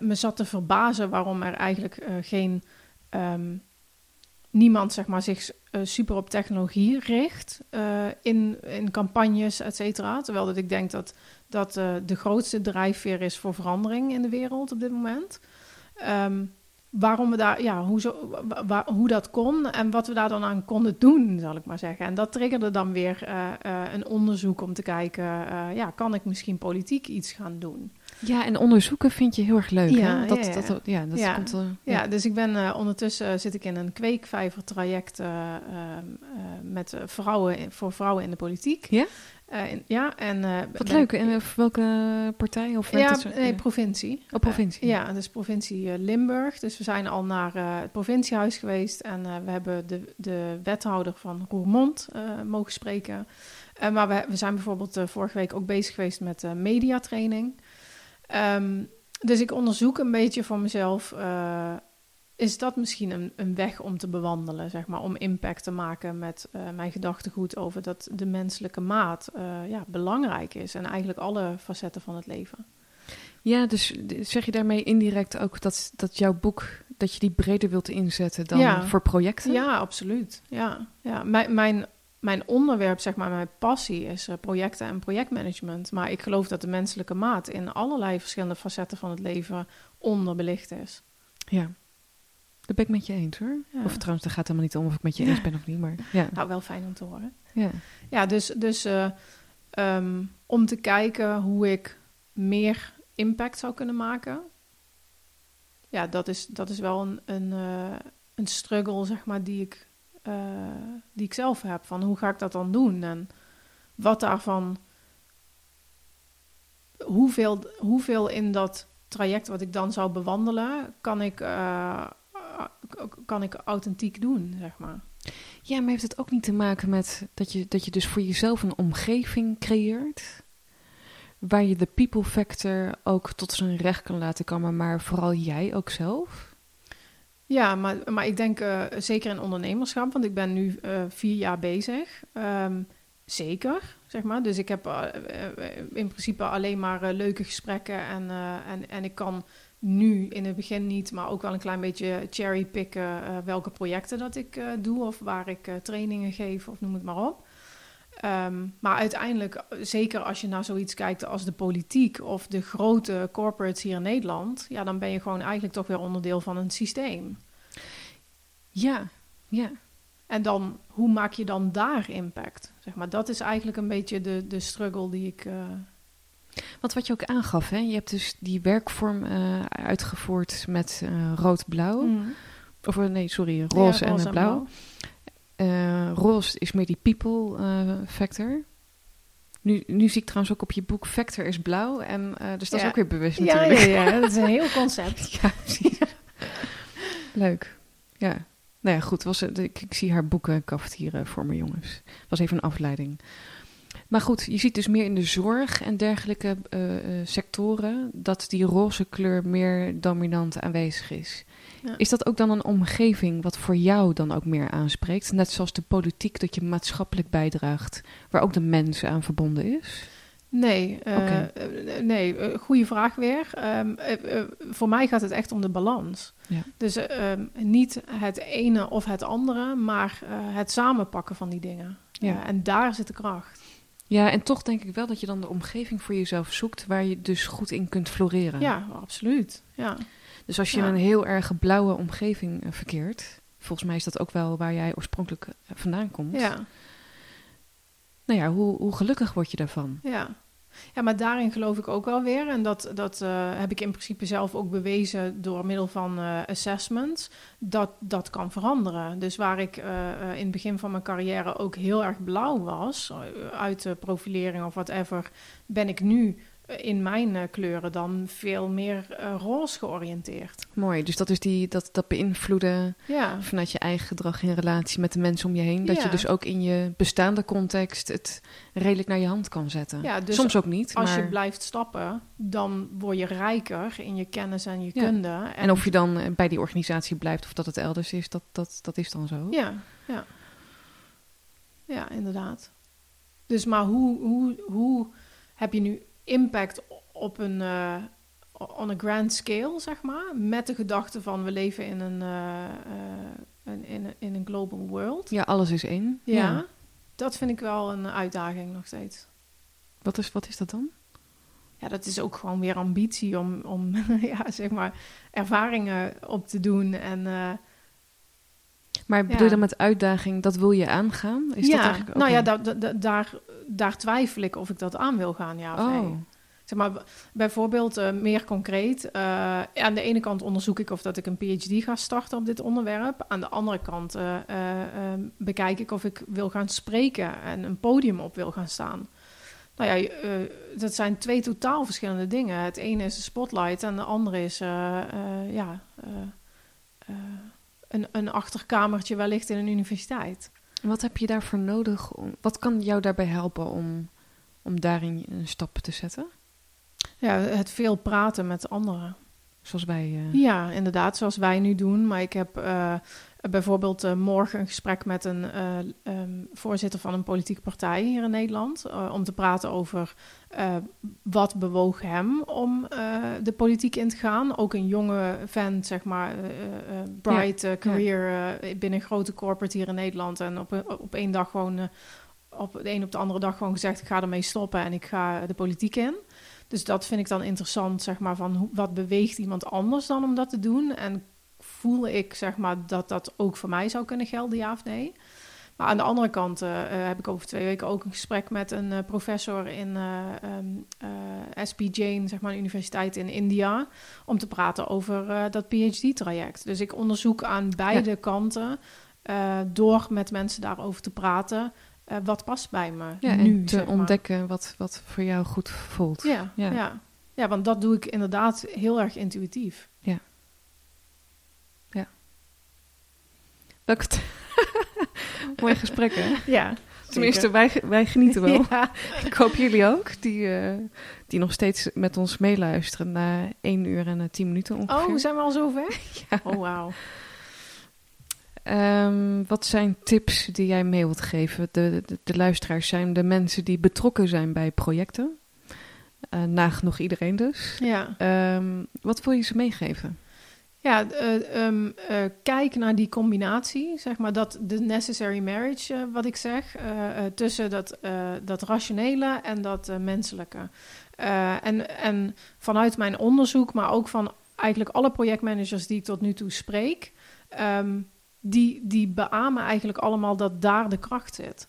Speaker 2: me zat te verbazen waarom er eigenlijk geen ehm, niemand zeg maar, zich super op technologie richt in, in campagnes, et cetera. Terwijl dat ik denk dat dat de grootste drijfveer is voor verandering in de wereld op dit moment. Ehm, waarom we daar, ja, hoe, zo, hoe dat kon en wat we daar dan aan konden doen, zal ik maar zeggen. En dat triggerde dan weer eh, eh, een onderzoek om te kijken, eh, ja, kan ik misschien politiek iets gaan doen?
Speaker 1: Ja, en onderzoeken vind je heel erg leuk.
Speaker 2: Ja,
Speaker 1: hè? Dat,
Speaker 2: ja, ja.
Speaker 1: Dat, ja, dat
Speaker 2: Ja.
Speaker 1: komt.
Speaker 2: Ja, dus ik ben eh, ondertussen eh, zit ik in een kweekvijver traject eh, ehm, eh, met vrouwen in- voor vrouwen in de politiek.
Speaker 1: Ja?
Speaker 2: In- ja, en
Speaker 1: Wat
Speaker 2: ben-
Speaker 1: leuk. En welke partij? Of
Speaker 2: Ja,
Speaker 1: zo?
Speaker 2: nee, provincie.
Speaker 1: Oh, provincie.
Speaker 2: Ja, dus provincie Limburg. Dus we zijn al naar het provinciehuis geweest en we hebben de, de wethouder van Roermond mogen spreken. Maar we, we zijn bijvoorbeeld vorige week ook bezig geweest met mediatraining. Ehm, dus ik onderzoek een beetje voor mezelf. eh, is dat misschien een, een weg om te bewandelen, zeg maar, om impact te maken met eh, mijn gedachtegoed over dat de menselijke maat eh, ja, belangrijk is en eigenlijk alle facetten van het leven.
Speaker 1: Ja, dus zeg je daarmee indirect ook dat, dat jouw boek, dat je die breder wilt inzetten dan
Speaker 2: Ja.
Speaker 1: voor projecten?
Speaker 2: Ja, absoluut. Ja, ja. Mijn, mijn mijn onderwerp, zeg maar, mijn passie is uh, projecten en projectmanagement. Maar ik geloof dat de menselijke maat in allerlei verschillende facetten van het leven onderbelicht is.
Speaker 1: Ja, dat ben ik met je eens hoor. Ja. Of trouwens, daar gaat helemaal niet om of ik met je eens ben of niet, maar ja.
Speaker 2: Nou, wel fijn om te horen.
Speaker 1: Ja,
Speaker 2: ja dus, dus uh, um, om te kijken hoe ik meer impact zou kunnen maken. Ja, dat is, dat is wel een, een, uh, een struggle, zeg maar, die ik, uh, die ik zelf heb. Van hoe ga ik dat dan doen? En wat daarvan... Hoeveel, hoeveel in dat traject wat ik dan zou bewandelen, kan ik, uh, kan ik authentiek doen, zeg maar.
Speaker 1: Ja, maar heeft het ook niet te maken met dat je, dat je dus voor jezelf een omgeving creëert? Waar je de people factor ook tot zijn recht kan laten komen, maar vooral jij ook zelf?
Speaker 2: Ja, maar, maar ik denk uh, zeker in ondernemerschap, want ik ben nu uh, vier jaar bezig. Um, zeker, zeg maar. Dus ik heb uh, in principe alleen maar leuke gesprekken en, en, en ik kan nu in het begin niet, maar ook wel een klein beetje cherrypicken uh, welke projecten dat ik doe of waar ik trainingen geef of noem het maar op. Um, maar uiteindelijk, zeker als je naar zoiets kijkt als de politiek of de grote corporates hier in Nederland, ja, dan ben je gewoon eigenlijk toch weer onderdeel van een systeem.
Speaker 1: Ja, ja.
Speaker 2: En dan, hoe maak je dan daar impact? Zeg maar, dat is eigenlijk een beetje de, de struggle die ik,
Speaker 1: want wat je ook aangaf, hè? je hebt dus die werkvorm uh, uitgevoerd met uh, rood-blauw. Mm. Of nee, sorry, roze, ja, roze en, blauw. Uh, roze is meer die people factor. Nu, nu zie ik trouwens ook op je boek Factor is blauw. En, dus dat ja. is ook weer bewust
Speaker 2: ja,
Speaker 1: natuurlijk.
Speaker 2: Ja, ja, dat is een heel concept.
Speaker 1: ja, precies. Leuk. Ja. Nou ja, goed. Was, ik, ik zie haar boeken cafetieren voor me, jongens. was even een afleiding. Maar goed, je ziet dus meer in de zorg en dergelijke uh, uh, sectoren dat die roze kleur meer dominant aanwezig is. Ja. Is dat ook dan een omgeving wat voor jou dan ook meer aanspreekt? Net zoals de politiek dat je maatschappelijk bijdraagt, waar ook de mens aan verbonden is?
Speaker 2: Nee, uh, okay. nee goede vraag weer. Um, voor mij gaat het echt om de balans. Ja. Dus um, niet het ene of het andere, maar het samenpakken van die dingen. Ja. en daar zit de kracht.
Speaker 1: Ja, en toch denk ik wel dat je dan de omgeving voor jezelf zoekt waar je dus goed in kunt floreren.
Speaker 2: Ja, absoluut. Ja.
Speaker 1: Dus als je ja. in een heel erg blauwe omgeving uh, verkeert, volgens mij is dat ook wel waar jij oorspronkelijk uh, vandaan komt.
Speaker 2: Ja.
Speaker 1: Nou ja, hoe, hoe gelukkig word je daarvan?
Speaker 2: Ja. Ja, maar daarin geloof ik ook wel weer. En dat, dat uh, heb ik in principe zelf ook bewezen door middel van uh, assessments. Dat dat kan veranderen. Dus waar ik uh, in het begin van mijn carrière ook heel erg blauw was, uit de profilering of whatever, ben ik nu in mijn uh, kleuren dan veel meer uh, roze georiënteerd.
Speaker 1: Mooi, dus dat is die, dat, dat beïnvloeden
Speaker 2: ja.
Speaker 1: vanuit je eigen gedrag in relatie met de mensen om je heen. Dat ja. je dus ook in je bestaande context het redelijk naar je hand kan zetten.
Speaker 2: Ja, dus
Speaker 1: Soms ook niet.
Speaker 2: Als
Speaker 1: maar...
Speaker 2: je blijft stappen, dan word je rijker in je kennis en je kunde.
Speaker 1: En... en... of je dan bij die organisatie blijft of dat het elders is, dat, dat, dat is dan zo.
Speaker 2: Ja, ja. Ja, inderdaad. Dus maar hoe, hoe, hoe heb je nu impact op een uh, on a grand scale, zeg maar, met de gedachte van we leven in een, uh, uh, in, in een global world.
Speaker 1: Ja, alles is één.
Speaker 2: Ja, ja, dat vind ik wel een uitdaging nog steeds.
Speaker 1: Wat is, wat is dat dan?
Speaker 2: Ja, dat is ook gewoon weer ambitie om, om ja, zeg maar, ervaringen op te doen en...
Speaker 1: Maar bedoel je dan met uitdaging, dat wil je aangaan?
Speaker 2: Is ja, dat eigenlijk nou ja, da, da, daar, daar twijfel ik of ik dat aan wil gaan, ja of
Speaker 1: oh.
Speaker 2: nee. Zeg maar, bijvoorbeeld uh, meer concreet. Uh, aan de ene kant onderzoek ik of dat ik een PhD ga starten op dit onderwerp. Aan de andere kant uh, bekijk ik of ik wil gaan spreken en een podium op wil gaan staan. Nou ja, dat zijn twee totaal verschillende dingen. Het ene is de spotlight en de andere is ja, een, een achterkamertje wellicht in een universiteit.
Speaker 1: Wat heb je daarvoor nodig? Om, wat kan jou daarbij helpen om, om daarin een stap te zetten?
Speaker 2: Ja, het veel praten met anderen.
Speaker 1: zoals wij... eh,
Speaker 2: Ja, inderdaad, zoals wij nu doen. Maar ik heb eh, bijvoorbeeld eh, morgen een gesprek met een eh, ehm, voorzitter van een politieke partij hier in Nederland. eh, om te praten over eh, wat bewoog hem om eh, de politiek in te gaan. Ook een jonge vent, zeg maar, eh, eh, eh, bright eh, career eh, binnen een grote corporate hier in Nederland. En op, een- op één dag gewoon, eh, op de een op de andere dag gewoon gezegd: ik ga ermee stoppen en ik ga de politiek in. Dus dat vind ik dan interessant, zeg maar, van hoe, wat beweegt iemand anders dan om dat te doen? En voel ik, zeg maar, dat dat ook voor mij zou kunnen gelden, ja of nee? Maar aan de andere kant eh, eh, heb ik over twee weken ook een gesprek met een eh, professor in eh, ehm, eh, SP Jain, zeg maar, een universiteit in India, om te praten over dat PhD-traject. Dus ik onderzoek aan beide kanten, door met mensen daarover te praten, wat past bij me
Speaker 1: ja,
Speaker 2: nu,
Speaker 1: en te
Speaker 2: zeg maar.
Speaker 1: ontdekken wat, wat voor jou goed voelt.
Speaker 2: Ja,
Speaker 1: Ja.
Speaker 2: ja. Ja. want dat doe ik inderdaad heel erg intuïtief.
Speaker 1: Welke t- Mooi gesprek, hè?
Speaker 2: Ja,
Speaker 1: Tenminste, wij, wij genieten wel.
Speaker 2: Ja,
Speaker 1: Ik hoop jullie ook, die, eh, die nog steeds met ons meeluisteren na 1 uur en eh, 10 minuten ongeveer.
Speaker 2: Oh, zijn we al zover? Oh, wauw.
Speaker 1: Ehm, wat zijn tips die jij mee wilt geven? De, de, de luisteraars zijn de mensen die betrokken zijn bij projecten. Eh nagenoeg iedereen dus.
Speaker 2: Ja,
Speaker 1: Ehm, wat wil je ze meegeven?
Speaker 2: Ja eh, ehm, eh, kijk naar die combinatie, zeg maar, dat de necessary marriage, eh, wat ik zeg, tussen dat, dat rationele en dat menselijke. En, en vanuit mijn onderzoek, maar ook van eigenlijk alle projectmanagers die ik tot nu toe spreek, ehm, die, die beamen eigenlijk allemaal dat daar de kracht zit.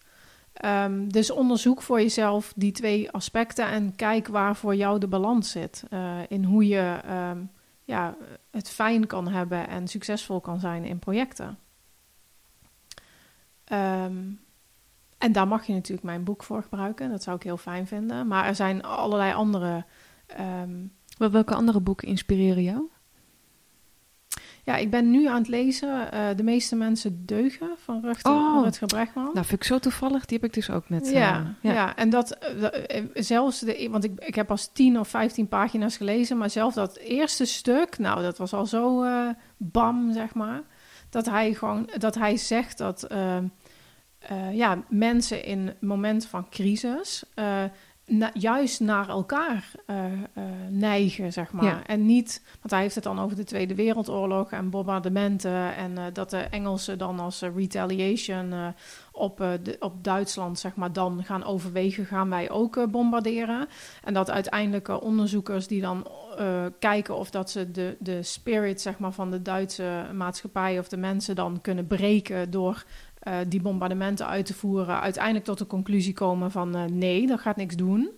Speaker 2: Ehm, dus onderzoek voor jezelf die twee aspecten en kijk waar voor jou de balans zit. in hoe je ja, het fijn kan hebben en succesvol kan zijn in projecten. Ehm, en daar mag je natuurlijk mijn boek voor gebruiken. Dat zou ik heel fijn vinden. Maar er zijn allerlei andere.
Speaker 1: Wel- Welke andere boeken inspireren jou?
Speaker 2: Ja, ik ben nu aan het lezen. eh, de meeste mensen deugen van Rutger,
Speaker 1: Oh.
Speaker 2: Rutger Bregman.
Speaker 1: Nou, vind ik zo toevallig. Die heb ik dus ook net. eh,
Speaker 2: Ja, ja. en dat, eh, zelfs, de, want ik, ik heb pas 10 of 15 pagina's gelezen, maar zelf dat eerste stuk, nou, dat was al zo bam, zeg maar. Dat hij gewoon, dat hij zegt dat eh, eh, ja, mensen in momenten van crisis na- juist naar elkaar eh, eh, neigen, zeg maar.
Speaker 1: Ja.
Speaker 2: En niet, want hij heeft het dan over de Tweede Wereldoorlog en bombardementen en eh, dat de Engelsen dan als retaliation op, de, op Duitsland, zeg maar, dan gaan overwegen, gaan wij ook bombarderen. En dat uiteindelijk eh, onderzoekers die dan kijken of dat ze de, de spirit, zeg maar, van de Duitse maatschappij of de mensen dan kunnen breken door eh, die bombardementen uit te voeren, uiteindelijk tot de conclusie komen van eh, nee, dat gaat niks doen.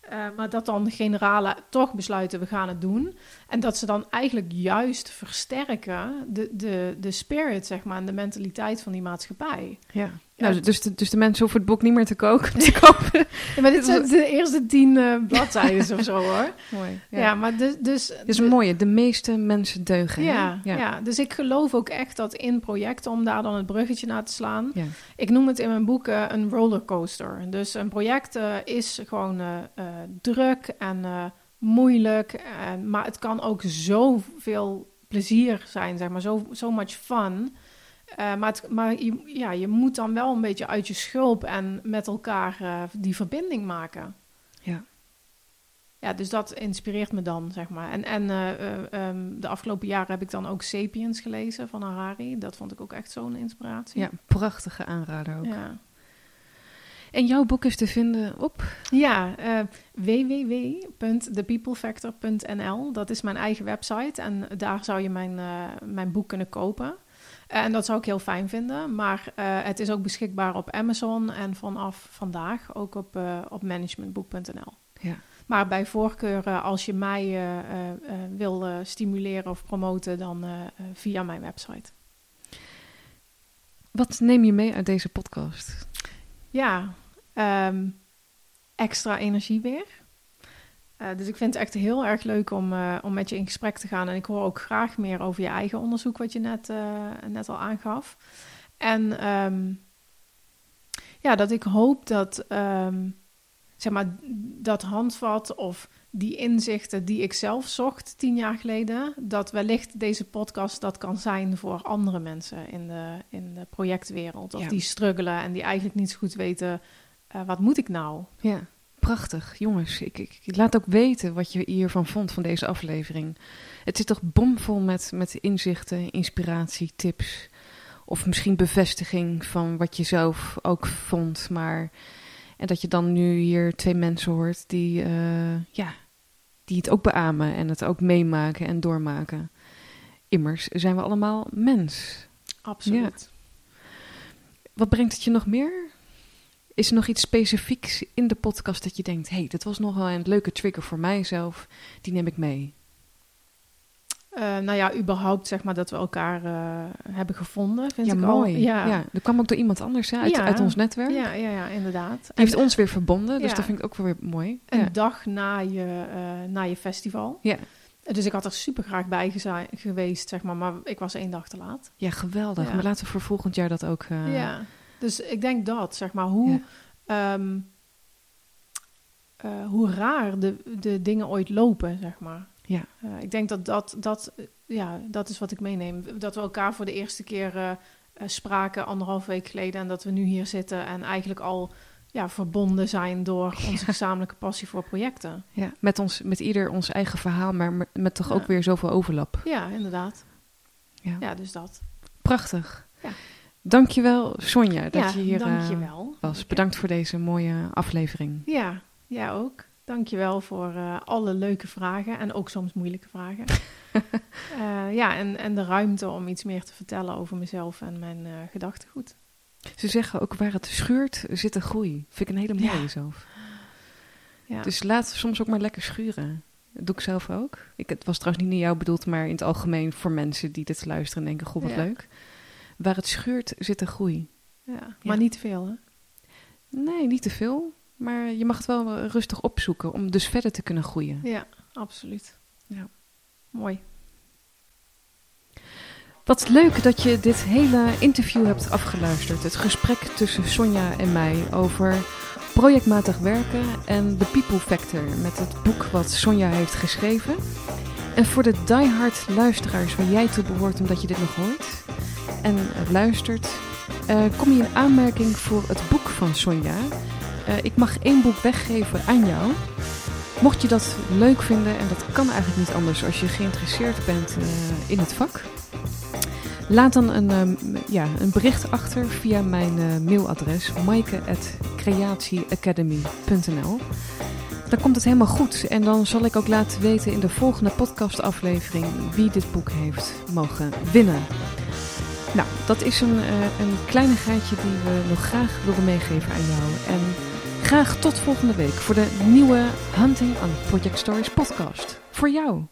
Speaker 2: Eh, maar dat dan de generalen toch besluiten, we gaan het doen. En dat ze dan eigenlijk juist versterken de, de, de spirit, zeg maar, en de mentaliteit van die maatschappij.
Speaker 1: ja.
Speaker 2: Ja.
Speaker 1: Nou, dus, de, dus de mensen hoeven het boek niet meer te, koken, te kopen.
Speaker 2: Ja, maar dit zijn de eerste tien eh, bladzijden of zo, hoor.
Speaker 1: Mooi.
Speaker 2: Ja, maar dus... dus
Speaker 1: Dit is een mooie. De meeste mensen deugen.
Speaker 2: Ja, ja. dus ik geloof ook echt dat in projecten, om daar dan het bruggetje naar te slaan.
Speaker 1: Ja.
Speaker 2: Ik noem het in mijn boek eh, een rollercoaster. Dus een project eh, is gewoon eh, druk en moeilijk. En, maar het kan ook zoveel plezier zijn, zeg maar, zo so much fun. Eh, maar het, maar je, ja, je moet dan wel een beetje uit je schulp en met elkaar eh, die verbinding maken.
Speaker 1: Ja.
Speaker 2: Ja, dus dat inspireert me dan, zeg maar. En, en eh, eh, ehm, de afgelopen jaren heb ik dan ook Sapiens gelezen van Harari. Dat vond ik ook echt zo'n inspiratie.
Speaker 1: Ja, prachtige aanrader ook.
Speaker 2: Ja,
Speaker 1: En jouw boek is te vinden op...
Speaker 2: ja eh, www.thepeoplefactor.nl. Dat is mijn eigen website en daar zou je mijn, eh, mijn boek kunnen kopen. En dat zou ik heel fijn vinden. Maar eh, het is ook beschikbaar op Amazon en vanaf vandaag ook op, eh, op managementboek.nl.
Speaker 1: Ja.
Speaker 2: Maar bij voorkeur, eh, als je mij eh, eh, eh, wil eh, stimuleren of promoten, dan eh, eh, via mijn website.
Speaker 1: Wat neem je mee uit deze podcast?
Speaker 2: Ja, ehm, extra energie weer. Eh, dus ik vind het echt heel erg leuk om, eh, om met je in gesprek te gaan. En ik hoor ook graag meer over je eigen onderzoek, wat je net, eh, net al aangaf. En ehm, ja, dat ik hoop dat, ehm, zeg maar, dat handvat of die inzichten die ik zelf zocht tien jaar geleden, dat wellicht deze podcast dat kan zijn voor andere mensen in de, in de projectwereld. Of
Speaker 1: Ja.
Speaker 2: die struggelen en die eigenlijk niet zo goed weten, eh, wat moet ik nou?
Speaker 1: Ja, prachtig. Jongens, ik, ik, ik laat ook weten wat je hiervan vond, van deze aflevering. Het is toch bomvol met, met inzichten, inspiratie, tips. Of misschien bevestiging van wat je zelf ook vond. Maar, en dat je dan nu hier twee mensen hoort die, eh, ja, die het ook beamen en het ook meemaken en doormaken. Immers zijn we allemaal mens.
Speaker 2: Absoluut.
Speaker 1: Wat brengt het je nog meer? Is er nog iets specifieks in de podcast dat je denkt: hé, hey, dit was nog wel een leuke trigger voor mijzelf, die neem ik mee?
Speaker 2: Eh, nou ja, überhaupt zeg maar dat we elkaar eh, hebben gevonden, vind
Speaker 1: ja,
Speaker 2: ik
Speaker 1: mooi.
Speaker 2: al.
Speaker 1: Ja.
Speaker 2: Ja.
Speaker 1: er kwam ook door iemand anders hè, uit,
Speaker 2: Ja.
Speaker 1: uit ons netwerk.
Speaker 2: Ja, ja, ja, inderdaad.
Speaker 1: Die heeft ons weer verbonden, dus
Speaker 2: Ja.
Speaker 1: dat vind ik ook weer mooi.
Speaker 2: Een
Speaker 1: Ja.
Speaker 2: dag na je, eh, na je festival.
Speaker 1: Ja.
Speaker 2: Dus ik had er super graag bij geweest, zeg maar, maar ik was één dag te laat.
Speaker 1: ja, geweldig. Maar laten we voor volgend jaar dat ook.
Speaker 2: Ja, dus ik denk dat, zeg maar, hoe, ehm, eh, hoe raar de, de dingen ooit lopen, zeg maar.
Speaker 1: Ja.
Speaker 2: Eh, ik denk dat dat, dat, eh, ja, dat is wat ik meeneem. Dat we elkaar voor de eerste keer spraken anderhalf week geleden en dat we nu hier zitten en eigenlijk al ja, verbonden zijn door onze gezamenlijke passie voor projecten.
Speaker 1: ja. Met, ons, met ieder ons eigen verhaal, maar met, met toch
Speaker 2: Ja.
Speaker 1: ook weer zoveel overlap.
Speaker 2: Ja, inderdaad.
Speaker 1: Ja.
Speaker 2: Ja, dus dat.
Speaker 1: Prachtig.
Speaker 2: Ja.
Speaker 1: Dankjewel, Sonja, dat
Speaker 2: ja,
Speaker 1: je hier eh,
Speaker 2: dankjewel.
Speaker 1: was. Bedankt voor deze mooie aflevering.
Speaker 2: Ja, jij ook. Dankjewel voor eh, alle leuke vragen en ook soms moeilijke vragen. Eh, ja, en, en de ruimte om iets meer te vertellen over mezelf en mijn eh, gedachtegoed.
Speaker 1: Ze zeggen ook waar het schuurt, zit een groei. Vind ik een hele mooie
Speaker 2: Ja.
Speaker 1: zelf.
Speaker 2: Ja.
Speaker 1: Dus laat soms ook maar lekker schuren. Dat doe ik zelf ook. Ik, het was trouwens niet naar jou bedoeld, maar in het algemeen voor mensen die dit luisteren en denken, goh, wat
Speaker 2: Ja.
Speaker 1: leuk. Waar het schuurt, zit een groei.
Speaker 2: ja, maar niet veel, hè?
Speaker 1: Nee, niet te veel. Maar je mag het wel rustig opzoeken om dus verder te kunnen groeien.
Speaker 2: Ja, absoluut.
Speaker 1: Ja.
Speaker 2: Mooi.
Speaker 1: Wat leuk dat je dit hele interview hebt afgeluisterd. Het gesprek tussen Sonja en mij over projectmatig werken en de People Factor met het boek wat Sonja heeft geschreven. En voor de diehard luisteraars waar jij toe behoort omdat je dit nog hoort en luistert, eh, kom je in aanmerking voor het boek van Sonja. Eh, ik mag één boek weggeven aan jou. Mocht je dat leuk vinden, en dat kan eigenlijk niet anders als je geïnteresseerd bent eh, in het vak, laat dan een, ehm, ja, een bericht achter via mijn mailadres maaike.creatieacademy.nl. Dan komt het helemaal goed en dan zal ik ook laten weten in de volgende podcastaflevering wie dit boek heeft mogen winnen. Nou, dat is een, eh een kleinigheidje die we nog graag wilden meegeven aan jou. En graag tot volgende week voor de nieuwe Hunting on Project Stories podcast. Voor jou.